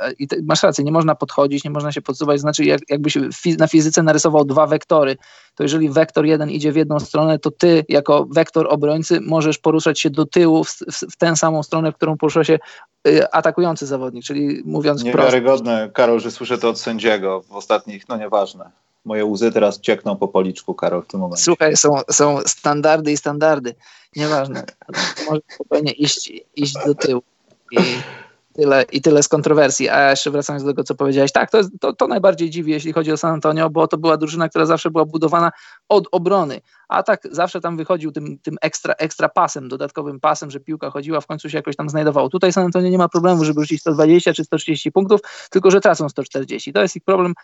a i te, masz rację, nie można podchodzić, nie można się podsuwać. Znaczy, jak, jakbyś na fizyce narysował dwa wektory, to jeżeli wektor jeden idzie w jedną stronę, to ty jako wektor obrońcy możesz poruszać się do tyłu w, w, w tę samą stronę, w którą porusza się y, atakujący zawodnik, czyli mówiąc Niewiarygodne, prosto. Karol, że słyszę to od sędziego w ostatnich, no nieważne. Moje łzy teraz ciekną po policzku, Karol, w tym momencie. Słuchaj, są, są standardy i standardy. Nieważne. Może spokojnie iść, iść do tyłu. I tyle, I tyle z kontrowersji. A jeszcze wracając do tego, co powiedziałeś, tak, to, jest, to, to najbardziej dziwi, jeśli chodzi o San Antonio, bo to była drużyna, która zawsze była budowana od obrony. A tak zawsze tam wychodził tym, tym ekstra, ekstra pasem, dodatkowym pasem, że piłka chodziła, w końcu się jakoś tam znajdowało. Tutaj San Antonio nie ma problemu, żeby rzucić 120 czy 130 punktów, tylko że tracą 140. To jest ich problem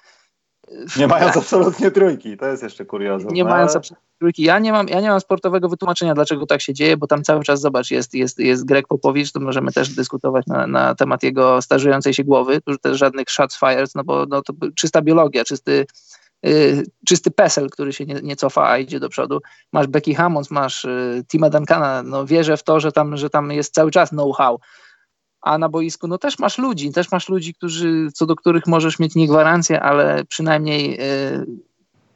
nie mając (laughs) absolutnie trójki, to jest jeszcze kuriozum. Nie no, mając absolutnie trójki. Ja nie, mam, ja nie mam sportowego wytłumaczenia, dlaczego tak się dzieje, bo tam cały czas, zobacz, jest, jest, jest Greg Popowicz, to możemy też dyskutować na, na temat jego starzejącej się głowy, tu też żadnych shots fired, no bo no, to czysta biologia, czysty, yy, czysty pesel, który się nie, nie cofa, a idzie do przodu. Masz Becky Hammonds, masz yy, Tima Duncana, no wierzę w to, że tam, że tam jest cały czas know-how a na boisku no też masz ludzi, też masz ludzi, którzy, co do których możesz mieć nie gwarancję, ale przynajmniej y,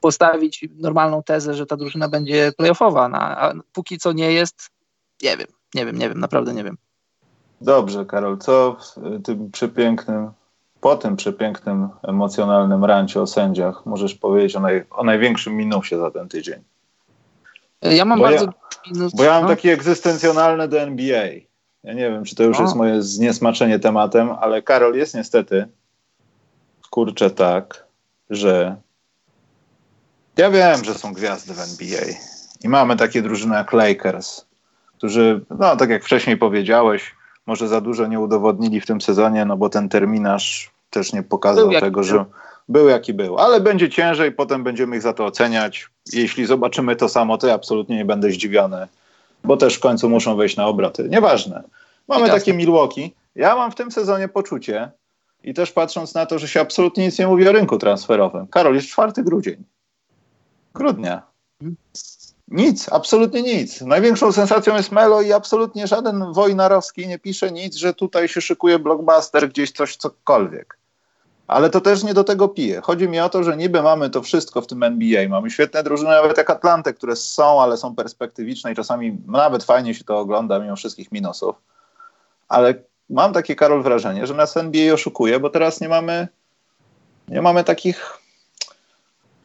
postawić normalną tezę, że ta drużyna będzie playoffowa, no, a póki co nie jest, nie wiem, nie wiem, nie wiem, naprawdę nie wiem. Dobrze, Karol, co w tym przepięknym, po tym przepięknym, emocjonalnym rancie o sędziach możesz powiedzieć o, naj, o największym minusie za ten tydzień? Ja mam bo bardzo ja, minus, Bo ja mam no. taki egzystencjonalny do NBA. Ja nie wiem, czy to już jest moje zniesmaczenie tematem, ale Karol jest niestety. Kurczę tak, że ja wiem, że są gwiazdy w NBA i mamy takie drużyny jak Lakers, którzy, no tak jak wcześniej powiedziałeś, może za dużo nie udowodnili w tym sezonie, no bo ten terminarz też nie pokazał był tego, że był jaki był, ale będzie ciężej, potem będziemy ich za to oceniać. Jeśli zobaczymy to samo, to ja absolutnie nie będę zdziwiony, bo też w końcu muszą wejść na obraty. Nieważne. Mamy takie Milwaukee. Ja mam w tym sezonie poczucie i też patrząc na to, że się absolutnie nic nie mówi o rynku transferowym. Karol, jest 4 grudzień. Grudnia. Nic, absolutnie nic. Największą sensacją jest Melo i absolutnie żaden Wojnarowski nie pisze nic, że tutaj się szykuje blockbuster, gdzieś coś, cokolwiek. Ale to też nie do tego pije. Chodzi mi o to, że niby mamy to wszystko w tym NBA. Mamy świetne drużyny, nawet jak Atlantę, które są, ale są perspektywiczne i czasami nawet fajnie się to ogląda, mimo wszystkich minusów ale mam takie, Karol, wrażenie, że nas NBA oszukuje, bo teraz nie mamy, nie mamy takich,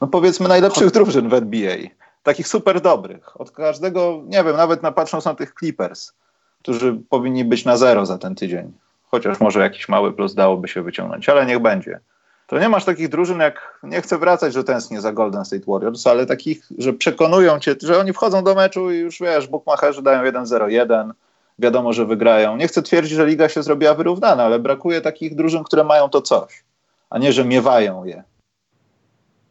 no powiedzmy, najlepszych drużyn w NBA. Takich super dobrych. Od każdego, nie wiem, nawet na, patrząc na tych Clippers, którzy powinni być na zero za ten tydzień. Chociaż może jakiś mały plus dałoby się wyciągnąć, ale niech będzie. To nie masz takich drużyn jak, nie chcę wracać, że tęsknię za Golden State Warriors, ale takich, że przekonują cię, że oni wchodzą do meczu i już wiesz, bookmacherzy dają 1-0-1, wiadomo, że wygrają. Nie chcę twierdzić, że liga się zrobiła wyrównana, ale brakuje takich drużyn, które mają to coś, a nie, że miewają je.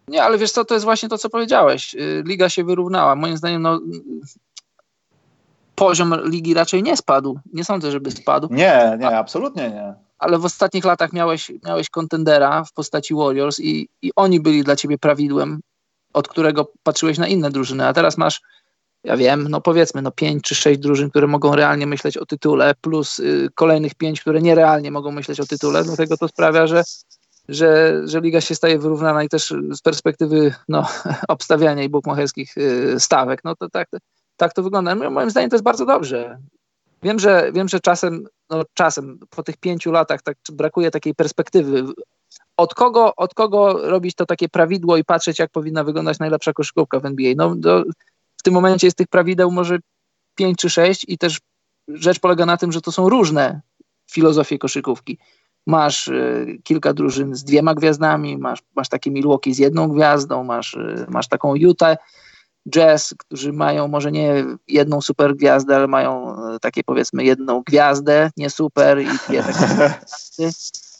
Nie, ale wiesz co, to jest właśnie to, co powiedziałeś. Y, liga się wyrównała. Moim zdaniem, no, poziom ligi raczej nie spadł. Nie sądzę, żeby spadł. Nie, nie, absolutnie nie. Ale w ostatnich latach miałeś, miałeś kontendera w postaci Warriors i, i oni byli dla ciebie prawidłem, od którego patrzyłeś na inne drużyny, a teraz masz ja wiem, no powiedzmy, no pięć czy sześć drużyn, które mogą realnie myśleć o tytule, plus y, kolejnych pięć, które nierealnie mogą myśleć o tytule, dlatego to sprawia, że, że, że liga się staje wyrównana i też z perspektywy no, (laughs) obstawiania i bukmacherskich y, stawek, no to tak, tak to wygląda. Moim zdaniem to jest bardzo dobrze. Wiem, że, wiem, że czasem, no czasem po tych pięciu latach tak brakuje takiej perspektywy. Od kogo, od kogo robić to takie prawidło i patrzeć, jak powinna wyglądać najlepsza koszykówka w NBA? No, do, w tym momencie jest tych prawideł może pięć czy sześć i też rzecz polega na tym, że to są różne filozofie koszykówki. Masz y, kilka drużyn z dwiema gwiazdami, masz, masz takie Milwaukee z jedną gwiazdą, masz, y, masz taką Utah Jazz, którzy mają może nie jedną super gwiazdę, ale mają y, takie powiedzmy jedną gwiazdę, nie super i dwie takie.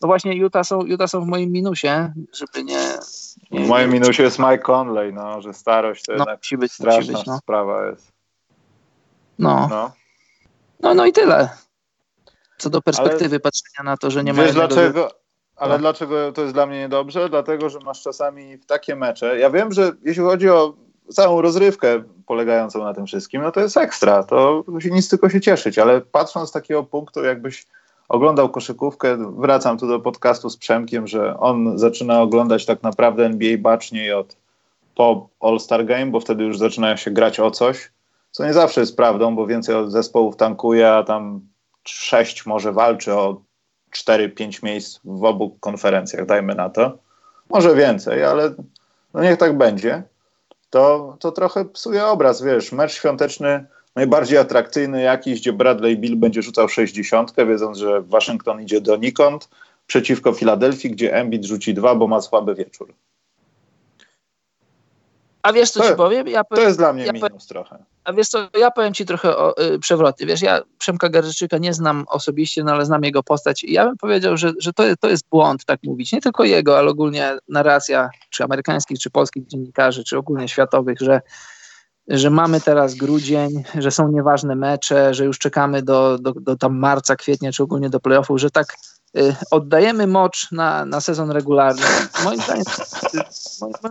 No właśnie Utah są, Utah są w moim minusie, żeby nie... nie w moim nie, minusie jest Mike Conley, no, że starość to no, jednak musi być, straszna musi być, no. sprawa jest. No. no. No, no i tyle. Co do perspektywy ale patrzenia na to, że nie ma. Wiesz dlaczego? Ale no. dlaczego to jest dla mnie niedobrze? Dlatego, że masz czasami w takie mecze. Ja wiem, że jeśli chodzi o całą rozrywkę polegającą na tym wszystkim, no to jest ekstra. To nic tylko się cieszyć, ale patrząc z takiego punktu, jakbyś oglądał koszykówkę, wracam tu do podcastu z Przemkiem, że on zaczyna oglądać tak naprawdę NBA baczniej od po All-Star Game, bo wtedy już zaczynają się grać o coś, co nie zawsze jest prawdą, bo więcej zespołów tankuje, a tam sześć może walczy o 4-5 miejsc w obu konferencjach, dajmy na to. Może więcej, ale no niech tak będzie. To, to trochę psuje obraz, wiesz, mecz świąteczny najbardziej atrakcyjny jakiś, gdzie Bradley Bill będzie rzucał 60, wiedząc, że Waszyngton idzie donikąd, przeciwko Filadelfii, gdzie Embiid rzuci dwa, bo ma słaby wieczór. A wiesz, co to, ci powiem? Ja powiem? To jest dla mnie ja minus powiem, trochę. A wiesz co, ja powiem ci trochę o, y, przewroty. Wiesz, ja Przemka Garzyczyka nie znam osobiście, no ale znam jego postać i ja bym powiedział, że, że to, to jest błąd tak mówić. Nie tylko jego, ale ogólnie narracja czy amerykańskich, czy polskich dziennikarzy, czy ogólnie światowych, że że mamy teraz grudzień, że są nieważne mecze, że już czekamy do, do, do tam marca, kwietnia, czy ogólnie do playoffów, że tak oddajemy mocz na, na sezon regularny. Moim zdaniem,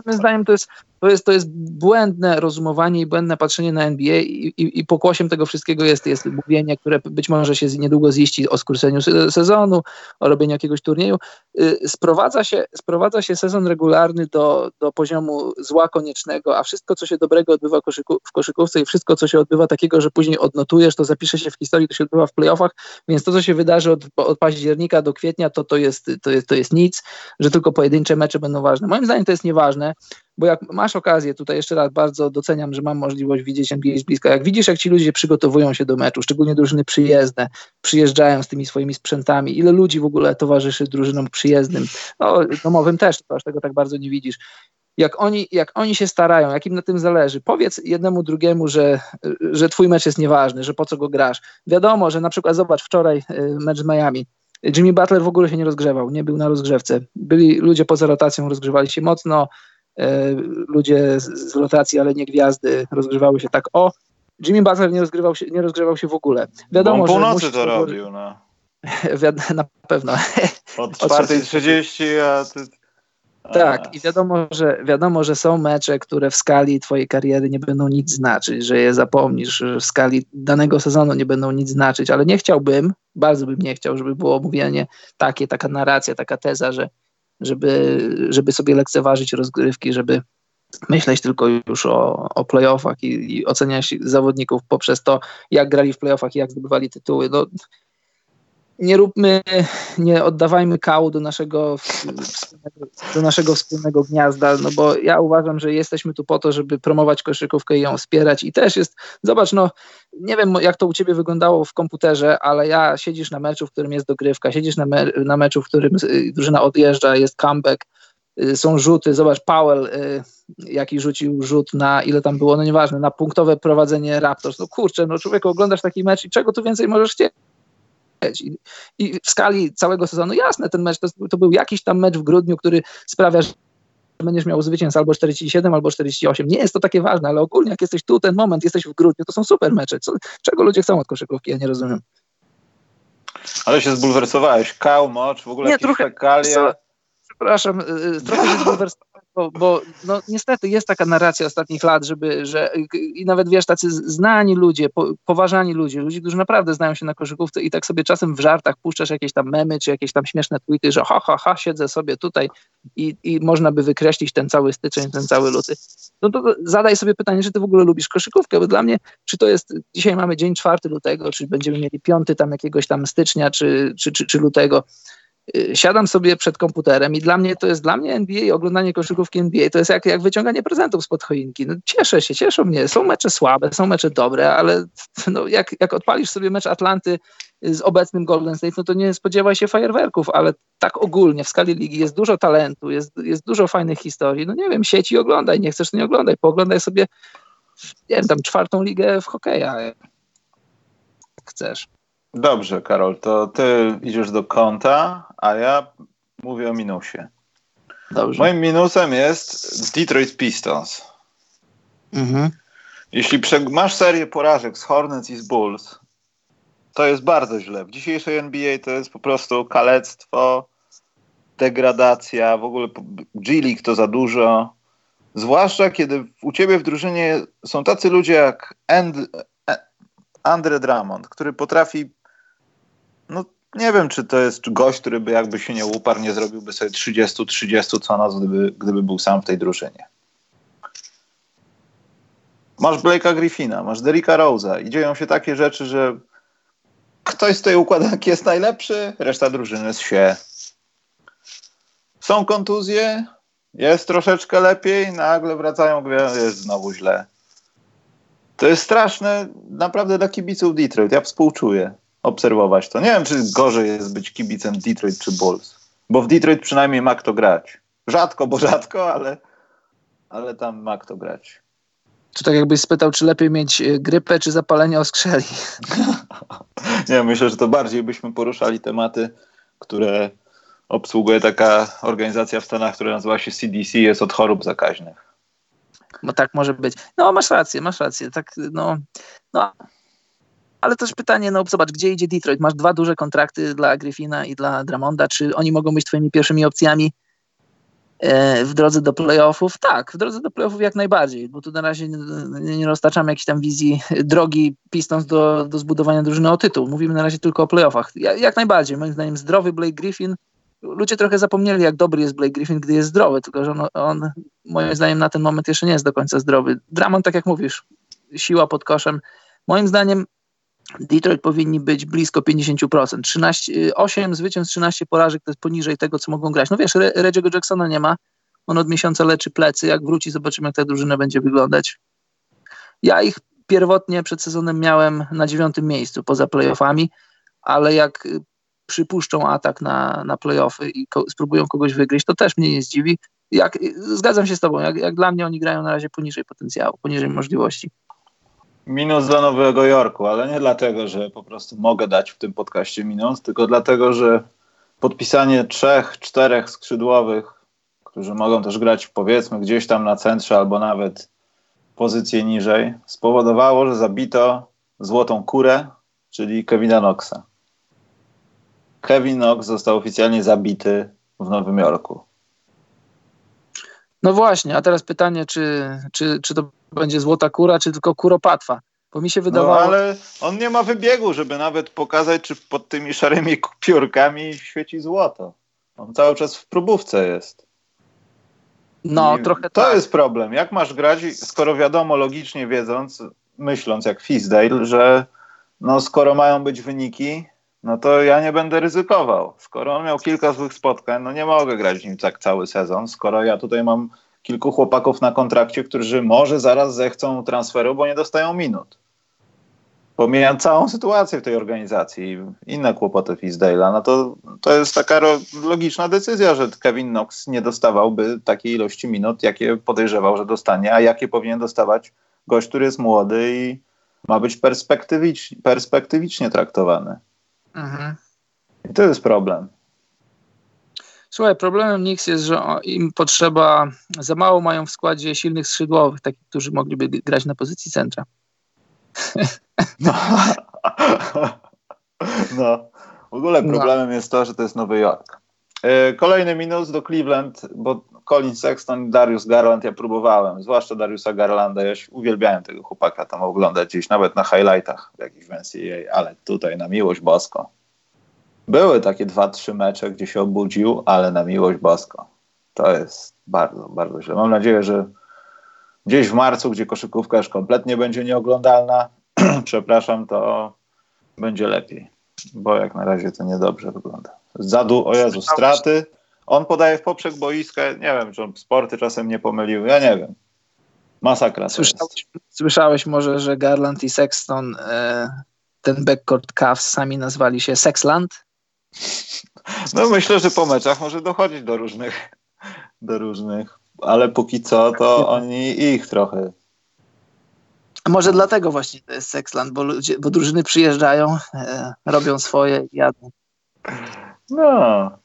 moim zdaniem to, jest, to, jest, to jest błędne rozumowanie i błędne patrzenie na NBA i, i, i pokłosiem tego wszystkiego jest, jest mówienie, które być może się niedługo ziści o skróceniu sezonu, o robieniu jakiegoś turnieju. Y, sprowadza się, sprowadza się sezon regularny do, do poziomu zła koniecznego, a wszystko, co się dobrego odbywa w koszykówce i wszystko, co się odbywa takiego, że później odnotujesz, to zapisze się w historii, to się odbywa w playoffach, więc to, co się wydarzy od, od października do kwietnia, to to jest, to, jest, to jest nic, że tylko pojedyncze mecze będą ważne. Moim zdaniem to jest nieważne, bo jak masz okazję, tutaj jeszcze raz bardzo doceniam, że mam możliwość widzieć NBA z bliska, jak widzisz, jak ci ludzie przygotowują się do meczu, szczególnie drużyny przyjezdne, przyjeżdżają z tymi swoimi sprzętami, ile ludzi w ogóle towarzyszy drużynom przyjezdnym, no domowym też, to aż tego tak bardzo nie widzisz jak oni, jak oni się starają, jak im na tym zależy, powiedz jednemu drugiemu, że, że twój mecz jest nieważny, że po co go grasz. Wiadomo, że na przykład zobacz wczoraj y, mecz z Miami. Jimmy Butler w ogóle się nie rozgrzewał, nie był na rozgrzewce. Byli ludzie poza rotacją, rozgrzewali się mocno, e, ludzie z, rotacji, ale nie gwiazdy, rozgrzewały się tak o. Jimmy Butler nie, rozgrywał się, nie rozgrzewał się w ogóle. Wiadomo, Bo północy to robił, no. (laughs) na pewno. Od 4.30, a ty tak, i wiadomo że, wiadomo, że są mecze, które w skali twojej kariery nie będą nic znaczyć, że je zapomnisz, że w skali danego sezonu nie będą nic znaczyć, ale nie chciałbym, bardzo bym nie chciał, żeby było mówienie takie, taka narracja, taka teza, że żeby, żeby sobie lekceważyć rozgrywki, żeby myśleć tylko już o, o playoffach i, i oceniać zawodników poprzez to, jak grali w playoffach i jak zdobywali tytuły. No, nie róbmy, nie oddawajmy kału do naszego, do naszego wspólnego gniazda, no bo ja uważam, że jesteśmy tu po to, żeby promować koszykówkę i ją wspierać i też jest, zobacz, no nie wiem jak to u ciebie wyglądało w komputerze, ale ja siedzisz na meczu, w którym jest dogrywka, siedzisz na, me, na meczu, w którym y, drużyna odjeżdża, jest comeback, y, są rzuty, zobacz Powell, y, jaki rzucił rzut na, ile tam było, no nieważne, na punktowe prowadzenie Raptors, no kurczę, no człowieku oglądasz taki mecz i czego tu więcej możesz chcieć? I, I, w skali całego sezonu, jasne, ten mecz to, to, był jakiś tam mecz w grudniu, który sprawia, że będziesz miał zwycięstw albo 47, albo 48. Nie jest to takie ważne, ale ogólnie jak jesteś tu, ten moment, jesteś w grudniu, to są super mecze. Co, czego ludzie chcą od koszykówki? Ja nie rozumiem. Ale się zbulwersowałeś. Kał, mocz, w ogóle nie, trochę, fekalia. Przepraszam, y, y, trochę się (laughs) zbulwersowałem bo, bo no, niestety jest taka narracja ostatnich lat, żeby, że i nawet wiesz, tacy znani ludzie, po, poważani ludzie, ludzie, którzy naprawdę znają się na koszykówce i tak sobie czasem w żartach puszczasz jakieś tam memy, czy jakieś tam śmieszne tweety, że ha, ha, ha, siedzę sobie tutaj i, i można by wykreślić ten cały styczeń, ten cały luty. No to zadaj sobie pytanie, czy ty w ogóle lubisz koszykówkę, bo dla mnie, czy to jest, dzisiaj mamy dzień 4 lutego, czy będziemy mieli piąty tam jakiegoś tam stycznia, czy, czy, czy, czy lutego, siadam sobie przed komputerem i dla mnie to jest dla mnie NBA, oglądanie koszykówki NBA to jest jak, jak wyciąganie prezentów spod choinki. No, cieszę się, cieszą mnie. Są mecze słabe, są mecze dobre, ale no, jak, jak odpalisz sobie mecz Atlanty z obecnym Golden State, no to nie spodziewaj się fajerwerków, ale tak ogólnie w skali ligi jest dużo talentu, jest, jest dużo fajnych historii. No nie wiem, sieci oglądaj, nie chcesz, to nie oglądaj. Pooglądaj sobie, nie wiem, tam czwartą ligę w hokeja. Chcesz. Dobrze, Karol, to ty idziesz do konta, a ja mówię o minusie. Dobrze. Moim minusem jest Detroit Pistons. Mhm. Jeśli masz serię porażek z Hornets i z Bulls, to jest bardzo źle. W dzisiejszej NBA to jest po prostu kalectwo, degradacja, w ogóle G-League to za dużo. Zwłaszcza kiedy u ciebie w drużynie są tacy ludzie jak And, Andre Drummond, który potrafi no nie wiem, czy to jest gość, który by jakby się nie uparł, nie zrobiłby sobie 30-30 co noc, gdyby, gdyby był sam w tej drużynie. Masz Blake'a Griffina, masz Derricka Rose'a i dzieją się takie rzeczy, że ktoś z tej układanki jest najlepszy, reszta drużyny jest się. Są kontuzje, jest troszeczkę lepiej, nagle wracają, jest znowu źle. To jest straszne naprawdę dla kibiców Detroit. Ja współczuję obserwować to. Nie wiem, czy gorzej jest być kibicem Detroit czy Bulls. Bo w Detroit przynajmniej ma kto grać. Rzadko, bo rzadko, ale, ale tam ma kto grać. To tak jakbyś spytał, czy lepiej mieć e, grypę, czy zapalenie oskrzeli? (laughs) Nie, myślę, że to bardziej byśmy poruszali tematy, które obsługuje taka organizacja w Stanach, która nazywa się CDC, jest od chorób zakaźnych. No tak może być. No masz rację, masz rację. Tak, no, no ale też pytanie, no zobacz, gdzie idzie Detroit? Masz dwa duże kontrakty dla Griffina i dla Dramonda. Czy oni mogą być twoimi pierwszymi opcjami e, w drodze do playoffów? Tak, w drodze do playoffów jak najbardziej, bo tu na razie nie, nie roztaczamy jakiejś tam wizji (laughs) drogi Pistons do, do zbudowania drużyny o tytuł. Mówimy na razie tylko o playoffach. Ja, jak najbardziej, moim zdaniem zdrowy Blake Griffin. Ludzie trochę zapomnieli, jak dobry jest Blake Griffin, gdy jest zdrowy, tylko że on, on moim zdaniem na ten moment jeszcze nie jest do końca zdrowy. Dramond, tak jak mówisz, siła pod koszem. Moim zdaniem Detroit powinni być blisko 50%. 13, 8 zwycięstw, 13 porażek to jest poniżej tego, co mogą grać. No wiesz, Re Reggie'ego Jacksona nie ma. On od miesiąca leczy plecy. Jak wróci, zobaczymy, jak ta drużyna będzie wyglądać. Ja ich pierwotnie przed sezonem miałem na dziewiątym miejscu poza playoffami, ale jak przypuszczą atak na, na playoffy i ko spróbują kogoś wygryźć, to też mnie nie zdziwi. Jak, zgadzam się z tobą, jak, jak dla mnie oni grają na razie poniżej potencjału, poniżej możliwości. Minus dla Nowego Jorku, ale nie dlatego, że po prostu mogę dać w tym podcaście minus, tylko dlatego, że podpisanie trzech, czterech skrzydłowych, którzy mogą też grać powiedzmy gdzieś tam na centrze albo nawet pozycję niżej, spowodowało, że zabito złotą kurę, czyli Kevina Knoxa. Kevin Knox został oficjalnie zabity w Nowym Jorku. No właśnie, a teraz pytanie, czy, czy, czy to będzie złota kura, czy tylko kuropatwa. Bo mi się no, wydawało... No ale on nie ma wybiegu, żeby nawet pokazać, czy pod tymi szarymi piórkami świeci złoto. On cały czas w próbówce jest. No, I trochę To tak. jest problem. Jak masz grać, skoro wiadomo, logicznie wiedząc, myśląc jak Fisdale, że no, skoro mają być wyniki, no to ja nie będę ryzykował. Skoro on miał kilka złych spotkań, no nie mogę grać nim tak cały sezon, skoro ja tutaj mam kilku chłopaków na kontrakcie, którzy może zaraz zechcą transferu, bo nie dostają minut. Pomijam całą sytuację w tej organizacji inne kłopoty Fisdale'a, no to, to jest taka logiczna decyzja, że Kevin Knox nie dostawałby takiej ilości minut, jakie podejrzewał, że dostanie, a jakie powinien dostawać gość, który jest młody i ma być perspektywicz, perspektywicznie traktowany. Mhm. I to jest problem. Słuchaj, problemem Knicks jest, że im potrzeba, za mało mają w składzie silnych skrzydłowych, takich, którzy mogliby grać na pozycji centra. (laughs) No. no. W ogóle no. problemem no. jest to, że to jest Nowy Jork. E, kolejny minus do Cleveland, bo Colin Sexton i Darius Garland ja próbowałem, zwłaszcza Dariusa Garlanda, ja uwielbiałem tego chłopaka tam oglądać gdzieś, nawet na highlightach jakichś w NCAA, ale tutaj na miłość bosko. Były takie dwa, trzy mecze, gdzie się obudził, ale na miłość bosko. To jest bardzo, bardzo źle. Mam nadzieję, że gdzieś w marcu, gdzie koszykówka już kompletnie będzie nieoglądalna, (clears throat) przepraszam, to będzie lepiej, bo jak na razie to niedobrze wygląda. Zadu, o Jezu, straty. On podaje w poprzek boiska, nie wiem, czy on sporty czasem nie pomylił, ja nie wiem. Masakra. Słyszałeś, słyszałeś, może, że Garland i Sexton, e, ten backcourt Cavs sami nazwali się Sexland? No myślę, że po meczach może dochodzić do różnych, do różnych, ale póki co to oni ich trochę. Może dlatego właśnie to jest Sexland, bo, ludzie, bo drużyny przyjeżdżają, e, robią swoje i jadą. No.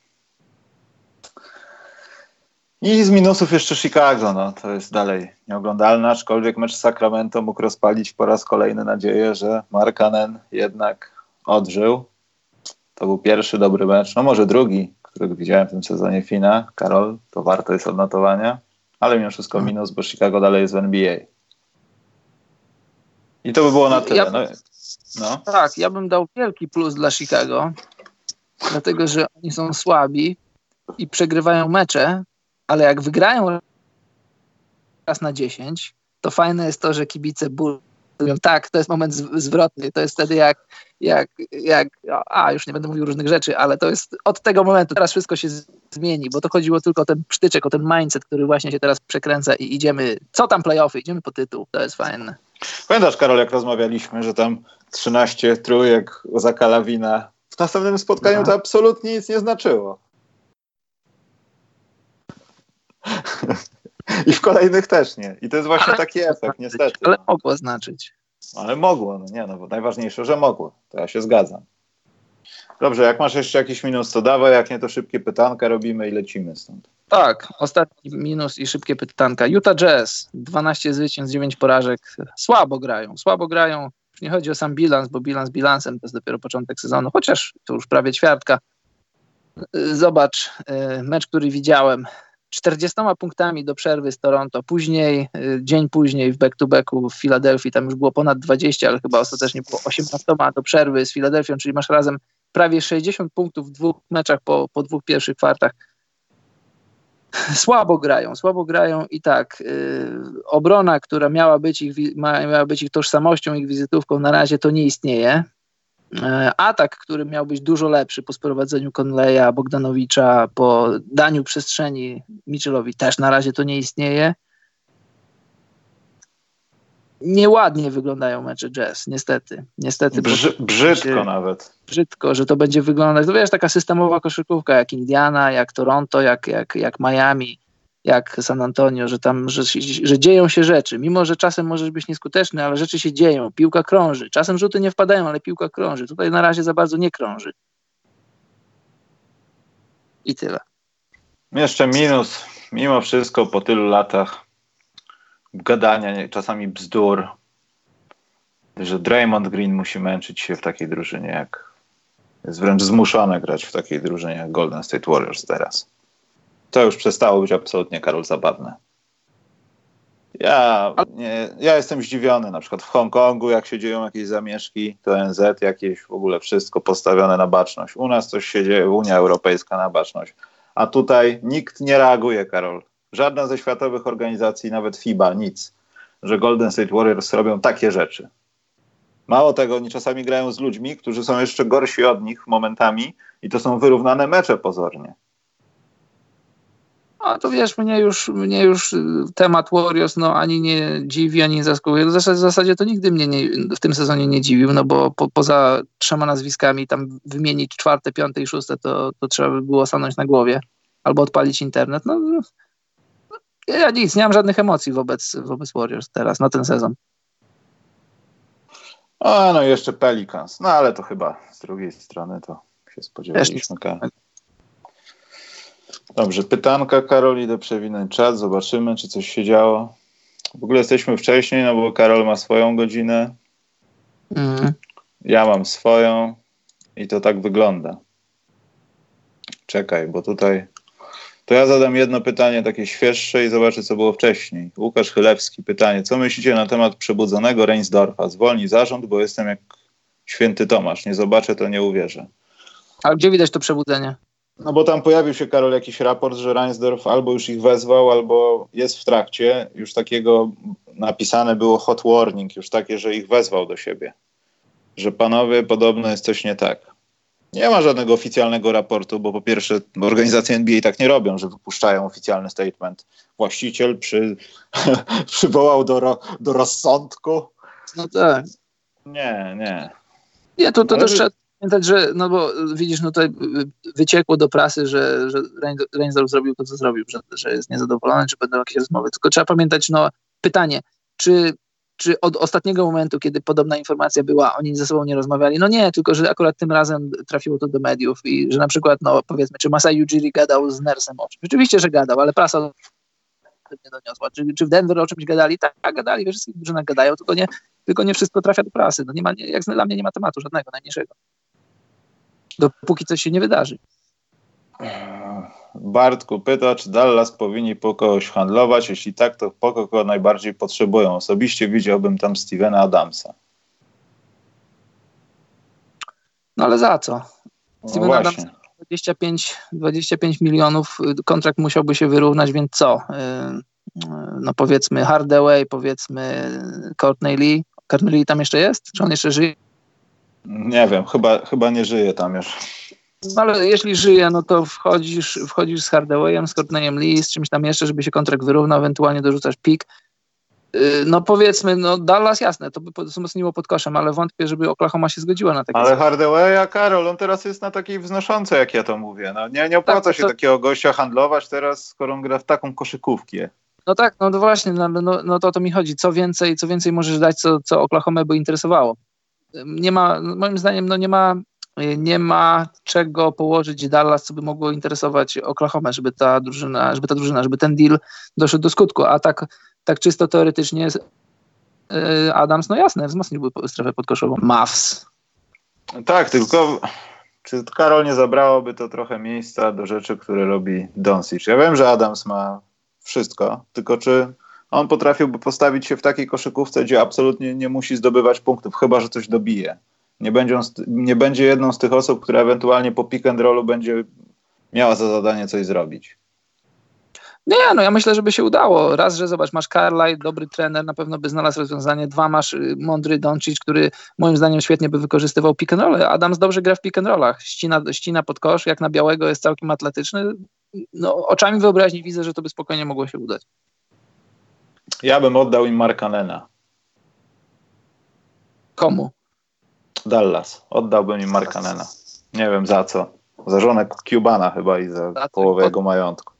I z minusów jeszcze Chicago, no to jest dalej nieoglądalne, aczkolwiek mecz z Sacramento mógł rozpalić po raz kolejny nadzieję, że Markanen jednak odżył. To był pierwszy dobry mecz, no może drugi, którego widziałem w tym sezonie Fina. Karol, to warto jest odnotowania, ale mimo wszystko mhm. minus, bo Chicago dalej jest w NBA. I to by było na tyle. Ja, no, no. Tak, ja bym dał wielki plus dla Chicago, dlatego że oni są słabi i przegrywają mecze, ale jak wygrają raz na 10, to fajne jest to, że kibice ból tak, to jest moment zwrotny, to jest wtedy jak, jak, jak, a już nie będę mówił różnych rzeczy, ale to jest od tego momentu, teraz wszystko się zmieni, bo to chodziło tylko o ten psztyczek, o ten mindset, który właśnie się teraz przekręca i idziemy, co tam playoffy, idziemy po tytuł, to jest fajne. Pamiętasz Karol, jak rozmawialiśmy, że tam 13 trójek za Kalawina w następnym spotkaniu to absolutnie nic nie znaczyło. I w kolejnych też nie. I to jest właśnie ale taki efekt, niestety. Ale mogło znaczyć. Ale mogło, no nie, no bo najważniejsze, że mogło. To ja się zgadzam. Dobrze, jak masz jeszcze jakiś minus, to dawaj, jak nie, to szybkie pytanka robimy i lecimy stąd. Tak, ostatni minus i szybkie pytanka. Utah Jazz, 12 zwycięstw, 9 porażek. Słabo grają, słabo grają. Nie chodzi o sam bilans, bo bilans bilansem to jest dopiero początek sezonu, chociaż to już prawie ćwiartka. Zobacz, y, mecz, który widziałem. 40 punktami do przerwy z Toronto. Później, y, dzień później w back-to-backu w Filadelfii, tam już było ponad 20, ale chyba ostatecznie było 18 do przerwy z Filadelfią, czyli masz razem prawie 60 punktów w dwóch meczach po, po dwóch pierwszych kwartach. (laughs) Słabo grają, słabo grają i tak, yy, obrona, która miała być, ich, miała być ich tożsamością, ich wizytówką, na razie to nie istnieje. E, atak, który miał być dużo lepszy po sprowadzeniu Conleya, Bogdanowicza, po daniu przestrzeni Mitchellowi też na razie to nie istnieje. Nieładnie wyglądają mecze jazz, niestety. niestety Brzy, brzydko nawet. Brzydko, że to będzie wyglądać. To wiesz, taka systemowa koszykówka jak Indiana, jak Toronto, jak, jak, jak Miami jak San Antonio, że tam że, że dzieją się rzeczy. Mimo, że czasem możesz być nieskuteczny, ale rzeczy się dzieją. Piłka krąży. Czasem rzuty nie wpadają, ale piłka krąży. Tutaj na razie za bardzo nie krąży. I tyle. Jeszcze minus, mimo wszystko po tylu latach gadania, czasami bzdur, że Draymond Green musi męczyć się w takiej drużynie, jak jest wręcz zmuszony grać w takiej drużynie jak Golden State Warriors teraz to już przestało być absolutnie, Karol, zabawne. Ja, nie, ja jestem zdziwiony, na przykład w Hongkongu, jak się dzieją jakieś zamieszki, to NZ jakieś w ogóle wszystko postawione na baczność. U nas coś się dzieje, Unia Europejska na baczność. A tutaj nikt nie reaguje, Karol. Żadna ze światowych organizacji, nawet FIBA, nic, że Golden State Warriors robią takie rzeczy. Mało tego, oni czasami grają z ludźmi, którzy są jeszcze gorsi od nich momentami i to są wyrównane mecze pozornie. A to wiesz, mnie już, mnie już temat Warriors no, ani nie dziwi, ani nie zaskakuje. W zasadzie, w zasadzie to nigdy mnie nie, w tym sezonie nie dziwił, no bo po, poza trzema nazwiskami tam wymienić czwarte, piąte i szóste, to, to trzeba by było stanąć na głowie albo odpalić internet. No, no, ja nic, nie mam żadnych emocji wobec, wobec Warriors teraz, na ten sezon. A no jeszcze Pelicans, no ale to chyba z drugiej strony to się spodziewaliśmy. Dobrze, pytanka Karol, idę przewinąć czat, zobaczymy, czy coś się działo. W ogóle jesteśmy wcześniej, no bo Karol ma swoją godzinę, Mm. ja mam swoją i to tak wygląda. Czekaj, bo tutaj... To ja zadam jedno pytanie takie świeższe i zobaczę, co było wcześniej. Łukasz Chylewski, pytanie. Co myślicie na temat przebudzonego Reinsdorfa? Zwolni zarząd, bo jestem jak święty Tomasz. Nie zobaczę, to nie uwierzę. Ale gdzie widać to przebudzenie? No bo tam pojawił się, Karol, jakiś raport, że Reinsdorf albo już ich wezwał, albo jest w trakcie. Już takiego napisane było hot warning, już takie, że ich wezwał do siebie. Że panowie, podobno jest coś nie tak. Nie ma żadnego oficjalnego raportu, bo po pierwsze organizacje NBA tak nie robią, że wypuszczają oficjalny statement. Właściciel przy, (laughs) przywołał do, do rozsądku. No tak. Nie, nie. Nie, to, to Ale też trzeba pamiętać, że, no bo widzisz, no tutaj y, wyciekło do prasy, że, że Rein- Reinsdorf zrobił to, co zrobił, że, że jest niezadowolony, czy będą jakieś rozmowy. Tylko trzeba pamiętać, no pytanie, czy, czy od ostatniego momentu, kiedy podobna informacja była, oni ze sobą nie rozmawiali? No nie, tylko że akurat tym razem trafiło to do mediów i że na przykład, no powiedzmy, czy Masai Ujiri gadał z Nersem o czymś. Rzeczywiście, że gadał, ale prasa nie doniosła. Czy, czy w Denver o czymś gadali? Tak, tak, gadali, we wszystkich drużynach gadają, tylko nie, tylko nie wszystko trafia do prasy. No nie ma, jak dla mnie nie ma tematu żadnego, najmniejszego. Dopóki coś się nie wydarzy. Bartku pyta, czy Dallas powinni po kogoś handlować? Jeśli tak, to po kogo najbardziej potrzebują? Osobiście widziałbym tam Stevena Adamsa. No ale za co? No Steven właśnie. Adams 25, 25 milionów, y, kontrakt musiałby się wyrównać, więc co? Y, y, No powiedzmy Hardaway, powiedzmy Courtney Lee. Courtney Lee tam jeszcze jest? Czy on jeszcze żyje? Nie wiem, chyba, chyba nie żyje tam już. No ale jeśli żyje, no to wchodzisz, wchodzisz z Hardawayem, z Courtneyem Lee, z czymś tam jeszcze, żeby się kontrakt wyrównał, ewentualnie dorzucasz pik. Y, No powiedzmy, no Dallas jasne, to by wzmocniło pod koszem, ale wątpię, żeby Oklahoma się zgodziła na takie Ale Hardawaya, Karol, on teraz jest na takiej wznoszącej, jak ja to mówię. No, nie, nie opłaca Tak, się to- takiego gościa handlować teraz, skoro on gra w taką koszykówkę. No tak, no to właśnie, no, no, no to o to mi chodzi. Co więcej, co więcej możesz dać, co, co Oklahoma by interesowało. Nie ma, moim zdaniem, no nie ma, nie ma czego położyć Dallas, co by mogło interesować Oklahoma, żeby ta drużyna, żeby ta drużyna, żeby ten deal doszedł do skutku. A tak, tak czysto teoretycznie yy, Adams, no jasne, wzmocniłby strefę podkoszową. Mavs. Tak, tylko czy Karol nie zabrałoby to trochę miejsca do rzeczy, które robi Doncic? Ja wiem, że Adams ma wszystko, tylko czy on potrafiłby postawić się w takiej koszykówce, gdzie absolutnie nie musi zdobywać punktów, chyba że coś dobije. Nie będzie, on, nie będzie jedną z tych osób, która ewentualnie po pick and rollu będzie miała za zadanie coś zrobić. Nie, no ja myślę, żeby się udało. Raz, że zobacz, masz Carlisle, dobry trener, na pewno by znalazł rozwiązanie. Dwa, masz y, mądry Doncic, który moim zdaniem świetnie by wykorzystywał pick and roll. Adams dobrze gra w pick and rollach. Ścina, ścina pod kosz, jak na białego jest całkiem atletyczny. No, oczami wyobraźni widzę, że to by spokojnie mogło się udać. Ja bym oddał im Markanena. Komu? Dallas. Oddałbym im Markanena. Nie wiem za co. Za żonę Cubana chyba i za połowę jego majątku.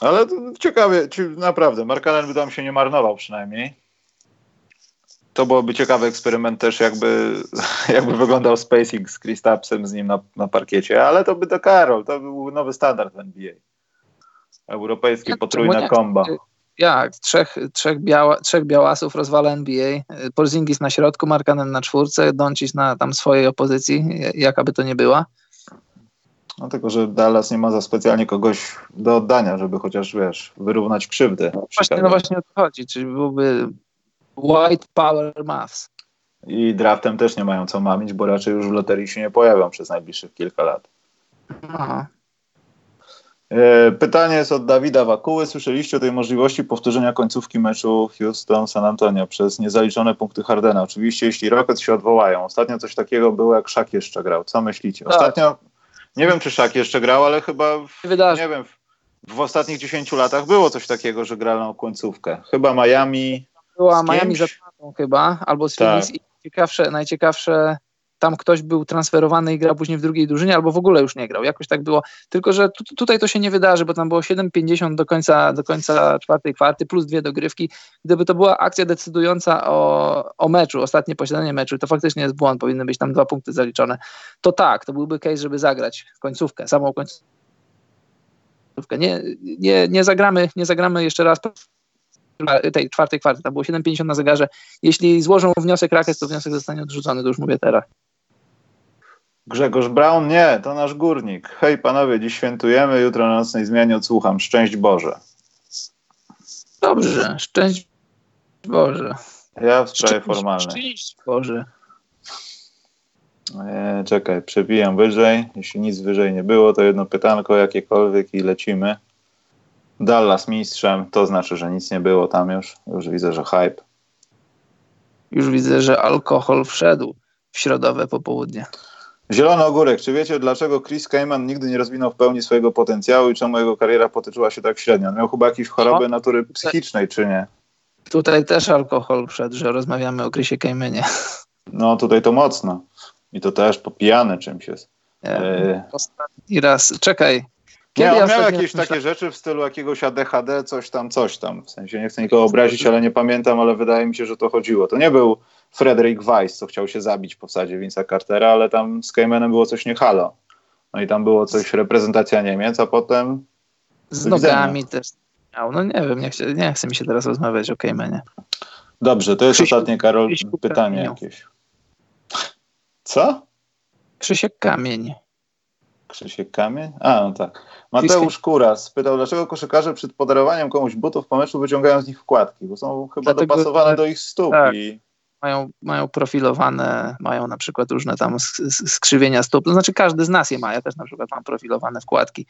Ale to ciekawie, ci- naprawdę, Markanen by tam się nie marnował przynajmniej. To byłoby ciekawy eksperyment też, jakby, (laughs) jakby wyglądał spacing z Kristapsem z nim na, na parkiecie, ale to by to Karol, to był nowy standard w NBA. Europejskie Nie, potrójne komba. Jak? Trzech, trzech, biała, trzech białasów rozwala NBA. Porzingis na środku, Markanen na czwórce, Doncic na tam swojej opozycji, j- jaka by to nie była. No tylko, że Dallas nie ma za specjalnie kogoś do oddania, żeby chociaż, wiesz, wyrównać krzywdę. Właśnie, no właśnie o to chodzi, czyli byłby White Power Mavs. I draftem też nie mają co mamić, bo raczej już w loterii się nie pojawią przez najbliższych kilka lat. Aha. E, Pytanie jest od Dawida Wakuły. Słyszeliście o tej możliwości powtórzenia końcówki meczu Houston-San Antonio przez niezaliczone punkty Hardena? Oczywiście, jeśli Rockets się odwołają. Ostatnio coś takiego było, jak Szak jeszcze grał. Co myślicie? Tak. Ostatnio, nie wiem czy Szak jeszcze grał, ale chyba, w, Nie wydarzy. nie wiem, w, w ostatnich 10 latach było coś takiego, że grano końcówkę. Chyba Miami, Była Miami z Atlantą chyba, albo z Tak. Phoenix i ciekawsze, najciekawsze tam ktoś był transferowany i grał później w drugiej drużynie, albo w ogóle już nie grał. Jakoś tak było. Tylko, że tu, tutaj to się nie wydarzy, bo tam było 7,50 do końca, do końca czwartej kwarty, plus dwie dogrywki. Gdyby to była akcja decydująca o, o meczu, ostatnie posiadanie meczu, to faktycznie jest błąd, powinny być tam dwa punkty zaliczone. To tak, to byłby case, żeby zagrać końcówkę, samą końcówkę. Nie, nie, nie, zagramy, nie zagramy jeszcze raz tej czwartej kwarty, tam było 7,50 na zegarze. Jeśli złożą wniosek Rakiet, to wniosek zostanie odrzucony, to już mówię teraz. Grzegorz Braun, nie, to nasz górnik. Hej panowie, dziś świętujemy, jutro na nocnej zmianie odsłucham. Szczęść Boże. Dobrze, szczęść Boże. Ja w sprawie szczęść, formalnej. Szczęść Boże. E, czekaj, przebijam wyżej. Jeśli nic wyżej nie było, to jedno pytanko jakiekolwiek i lecimy. Dallas mistrzem, to znaczy, że nic nie było tam już. Już widzę, że hype. Już widzę, że alkohol wszedł w środowe popołudnie. Zielony ogórek. Czy wiecie, dlaczego Chris Kaman nigdy nie rozwinął w pełni swojego potencjału i czemu jego kariera potoczyła się tak średnio? On miał chyba jakieś choroby natury psychicznej, czy nie? Tutaj też alkohol wszedł, że rozmawiamy o Chrisie Kajmenie. No tutaj to mocno. I to też popijane czymś jest. Nie, e... Ostatni raz. Czekaj. Kiedy nie, on miał jakieś takie rzeczy w stylu jakiegoś ADHD, coś tam, coś tam. W sensie nie chcę nikogo obrazić, ale nie pamiętam, ale wydaje mi się, że to chodziło. To nie był Frederick Weiss, co chciał się zabić po wsadzie Vince'a Cartera, ale tam z Caymanem było coś nie halo. No i tam było coś reprezentacja Niemiec, a potem... Z nogami też. No nie wiem, nie chce, nie chce mi się teraz rozmawiać o Caymanie. Dobrze, to jest Krzysiu, ostatnie, Karol, Krzysiu pytanie jakieś. Co? Krzysiek Kamień. Krzysiek Kamień? A, no tak. Mateusz Kuras pytał, dlaczego koszykarze przed podarowaniem komuś butów po meczu wyciągają z nich wkładki, bo są chyba Dlatego, dopasowane do ich stóp. Tak. I... Mają, mają profilowane, mają na przykład różne tam skrzywienia stóp. To znaczy każdy z nas je ma. Ja też na przykład mam profilowane wkładki.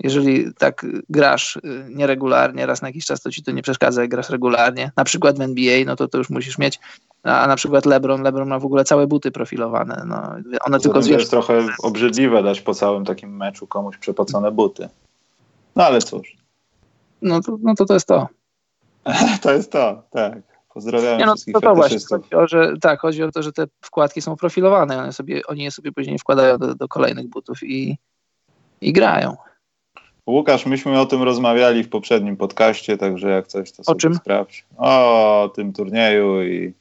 Jeżeli tak grasz y, nieregularnie, raz na jakiś czas, to ci to nie przeszkadza, jak grasz regularnie. Na przykład w NBA, no to to już musisz mieć a na przykład LeBron, LeBron ma w ogóle całe buty profilowane. No, one tylko To jest trochę obrzydliwe dać po całym takim meczu komuś przepocone buty. No ale cóż. No to, no to, to jest to. (laughs) to jest to, tak. Pozdrawiam Nie, no, wszystkich to, to właśnie chodzi o, że, Tak, chodzi o to, że te wkładki są profilowane. One sobie, oni je sobie później wkładają do, do kolejnych butów i, i grają. Łukasz, myśmy o tym rozmawiali w poprzednim podcaście, także jak coś, to sobie o czym? sprawdź. O tym turnieju i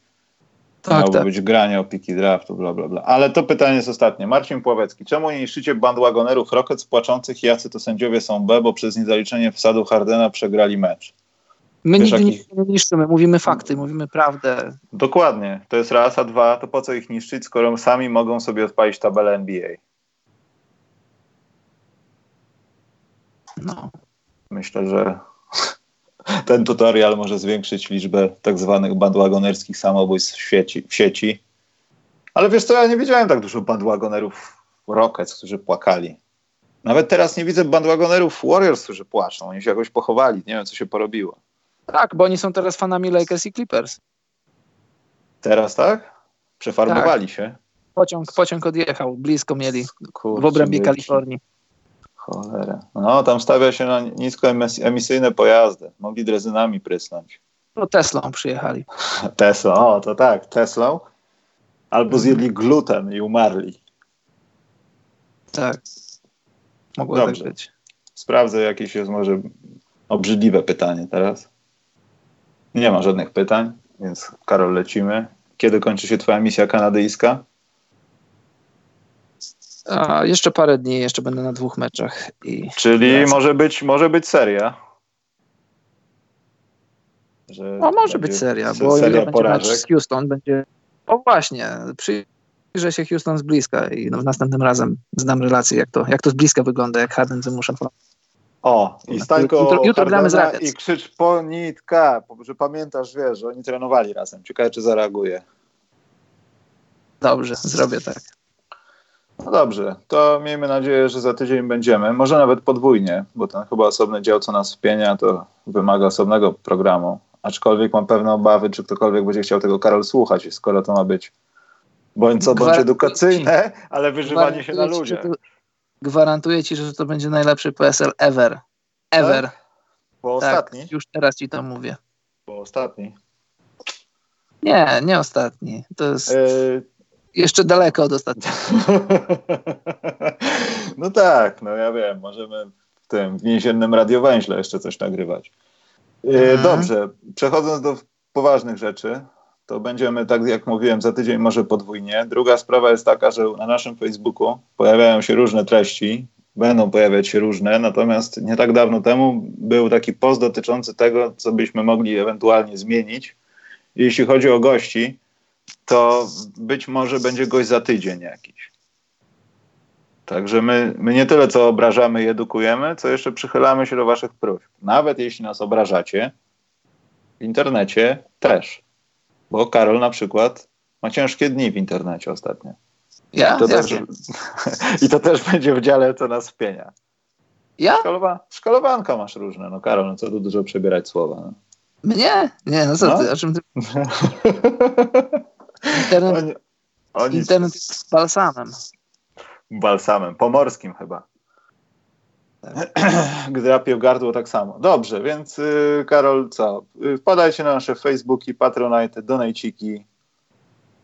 tak, Miałoby tak. być granie o piki draftu, bla, bla, bla. Ale to pytanie jest ostatnie. Marcin Pławecki. Czemu nie niszczycie bandwagonerów Rockets płaczących, jacy to sędziowie są B, bo przez niezaliczenie wsadu Hardena przegrali mecz? My Wiesz, nigdy jakich... nie niszczymy, mówimy fakty, mówimy prawdę. Dokładnie. To jest raz, a dwa, to po co ich niszczyć, skoro sami mogą sobie odpalić tabelę NBA? No. Myślę, że (laughs) ten tutorial może zwiększyć liczbę tak zwanych bandwagonerskich samobójstw w sieci, w sieci. Ale wiesz co, ja nie widziałem tak dużo bandwagonerów Rockets, którzy płakali. Nawet teraz nie widzę bandwagonerów Warriors, którzy płaczą. Oni się jakoś pochowali. Nie wiem, co się porobiło. Tak, bo oni są teraz fanami Lakers i Clippers. Teraz tak? Przefarbowali tak. się. Pociąg, pociąg odjechał. Blisko mieli Kurczę, w obrębie Kalifornii. Cholera. No, tam stawia się na niskoemisyjne pojazdy. Mogli drezynami prysnąć. No Teslą przyjechali. (laughs) Tesla, o to tak, Teslą. Albo zjedli gluten i umarli. Tak. Mogło tak Dobrze. tak być. Sprawdzę jakieś jest może obrzydliwe pytanie teraz. Nie ma żadnych pytań, więc Karol lecimy. Kiedy kończy się twoja misja kanadyjska? A jeszcze parę dni, jeszcze będę na dwóch meczach. I Czyli może być, może być seria. Że no, może być seria, bo seria będzie mecz z Houston, będzie. O właśnie, przyjrzę się Houston z bliska i no, następnym razem znam relację, jak to, jak to z bliska wygląda, jak Harden wymusza. O, i stańko jutro, jutro gramy z i krzycz po nitka, że pamiętasz, wiesz, że oni trenowali razem. Ciekawe, czy zareaguje. Dobrze, zrobię tak. No dobrze, to miejmy nadzieję, że za tydzień będziemy. Może nawet podwójnie, bo ten chyba osobny dział, co nas wpienia, to wymaga osobnego programu. Aczkolwiek mam pewne obawy, czy ktokolwiek będzie chciał tego Karol słuchać, skoro to ma być bądź co, bądź edukacyjne, ale wyżywanie się na ludziach. Gwarantuję ci, że to będzie najlepszy PSL ever. Ever. Tak? Bo tak, ostatni? Już teraz ci to mówię. Bo ostatni. Nie, nie ostatni. To jest... Yy, jeszcze daleko od ostatniego. (laughs) no tak, no ja wiem, możemy w tym w więziennym radiowęźle jeszcze coś nagrywać. Mhm. Dobrze, przechodząc do poważnych rzeczy, to będziemy, tak jak mówiłem, za tydzień może podwójnie. Druga sprawa jest taka, że na naszym Facebooku pojawiają się różne treści, będą pojawiać się różne, natomiast nie tak dawno temu był taki post dotyczący tego, co byśmy mogli ewentualnie zmienić. Jeśli chodzi o gości, to być może będzie gość za tydzień jakiś. Także my, my nie tyle co obrażamy i edukujemy, co jeszcze przychylamy się do waszych próśb. Nawet jeśli nas obrażacie, w internecie też. Bo Karol na przykład ma ciężkie dni w internecie ostatnio. Ja? I to, też, (laughs) I to też będzie w dziale, co nas wpienia. Ja? Szkolowa, szkolowanka masz różne. No Karol, no co tu dużo przebierać słowa. No. Mnie? Nie, no co no? ty, o czym ty... (laughs) Internet, oni, oni... internet jest balsamem. Balsamem, pomorskim chyba. Tak. (clears throat) Gdy drapie w gardło tak samo. Dobrze, więc y, Karol, co? Y, wpadajcie na nasze Facebooki, Patronite, Donajciki.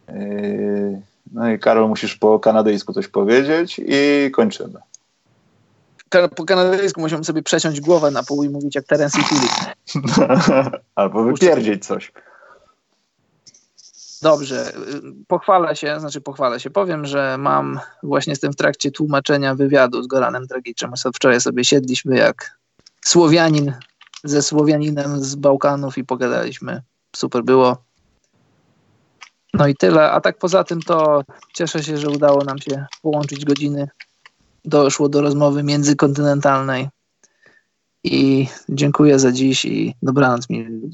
Y, no i Karol, musisz po kanadyjsku coś powiedzieć i kończymy. Po kanadyjsku musimy sobie przeciąć głowę na pół i mówić jak Terence Hill. (laughs) Albo wypierdzieć coś. Dobrze, pochwalę się, znaczy pochwalę się, powiem, że mam, właśnie jestem w trakcie tłumaczenia wywiadu z Goranem Dragiczem. Wczoraj sobie siedliśmy jak Słowianin ze Słowianinem z Bałkanów i pogadaliśmy. Super było. No i tyle. A tak poza tym to cieszę się, że udało nam się połączyć godziny. Doszło do rozmowy międzykontynentalnej. I dziękuję za dziś i dobranoc, mili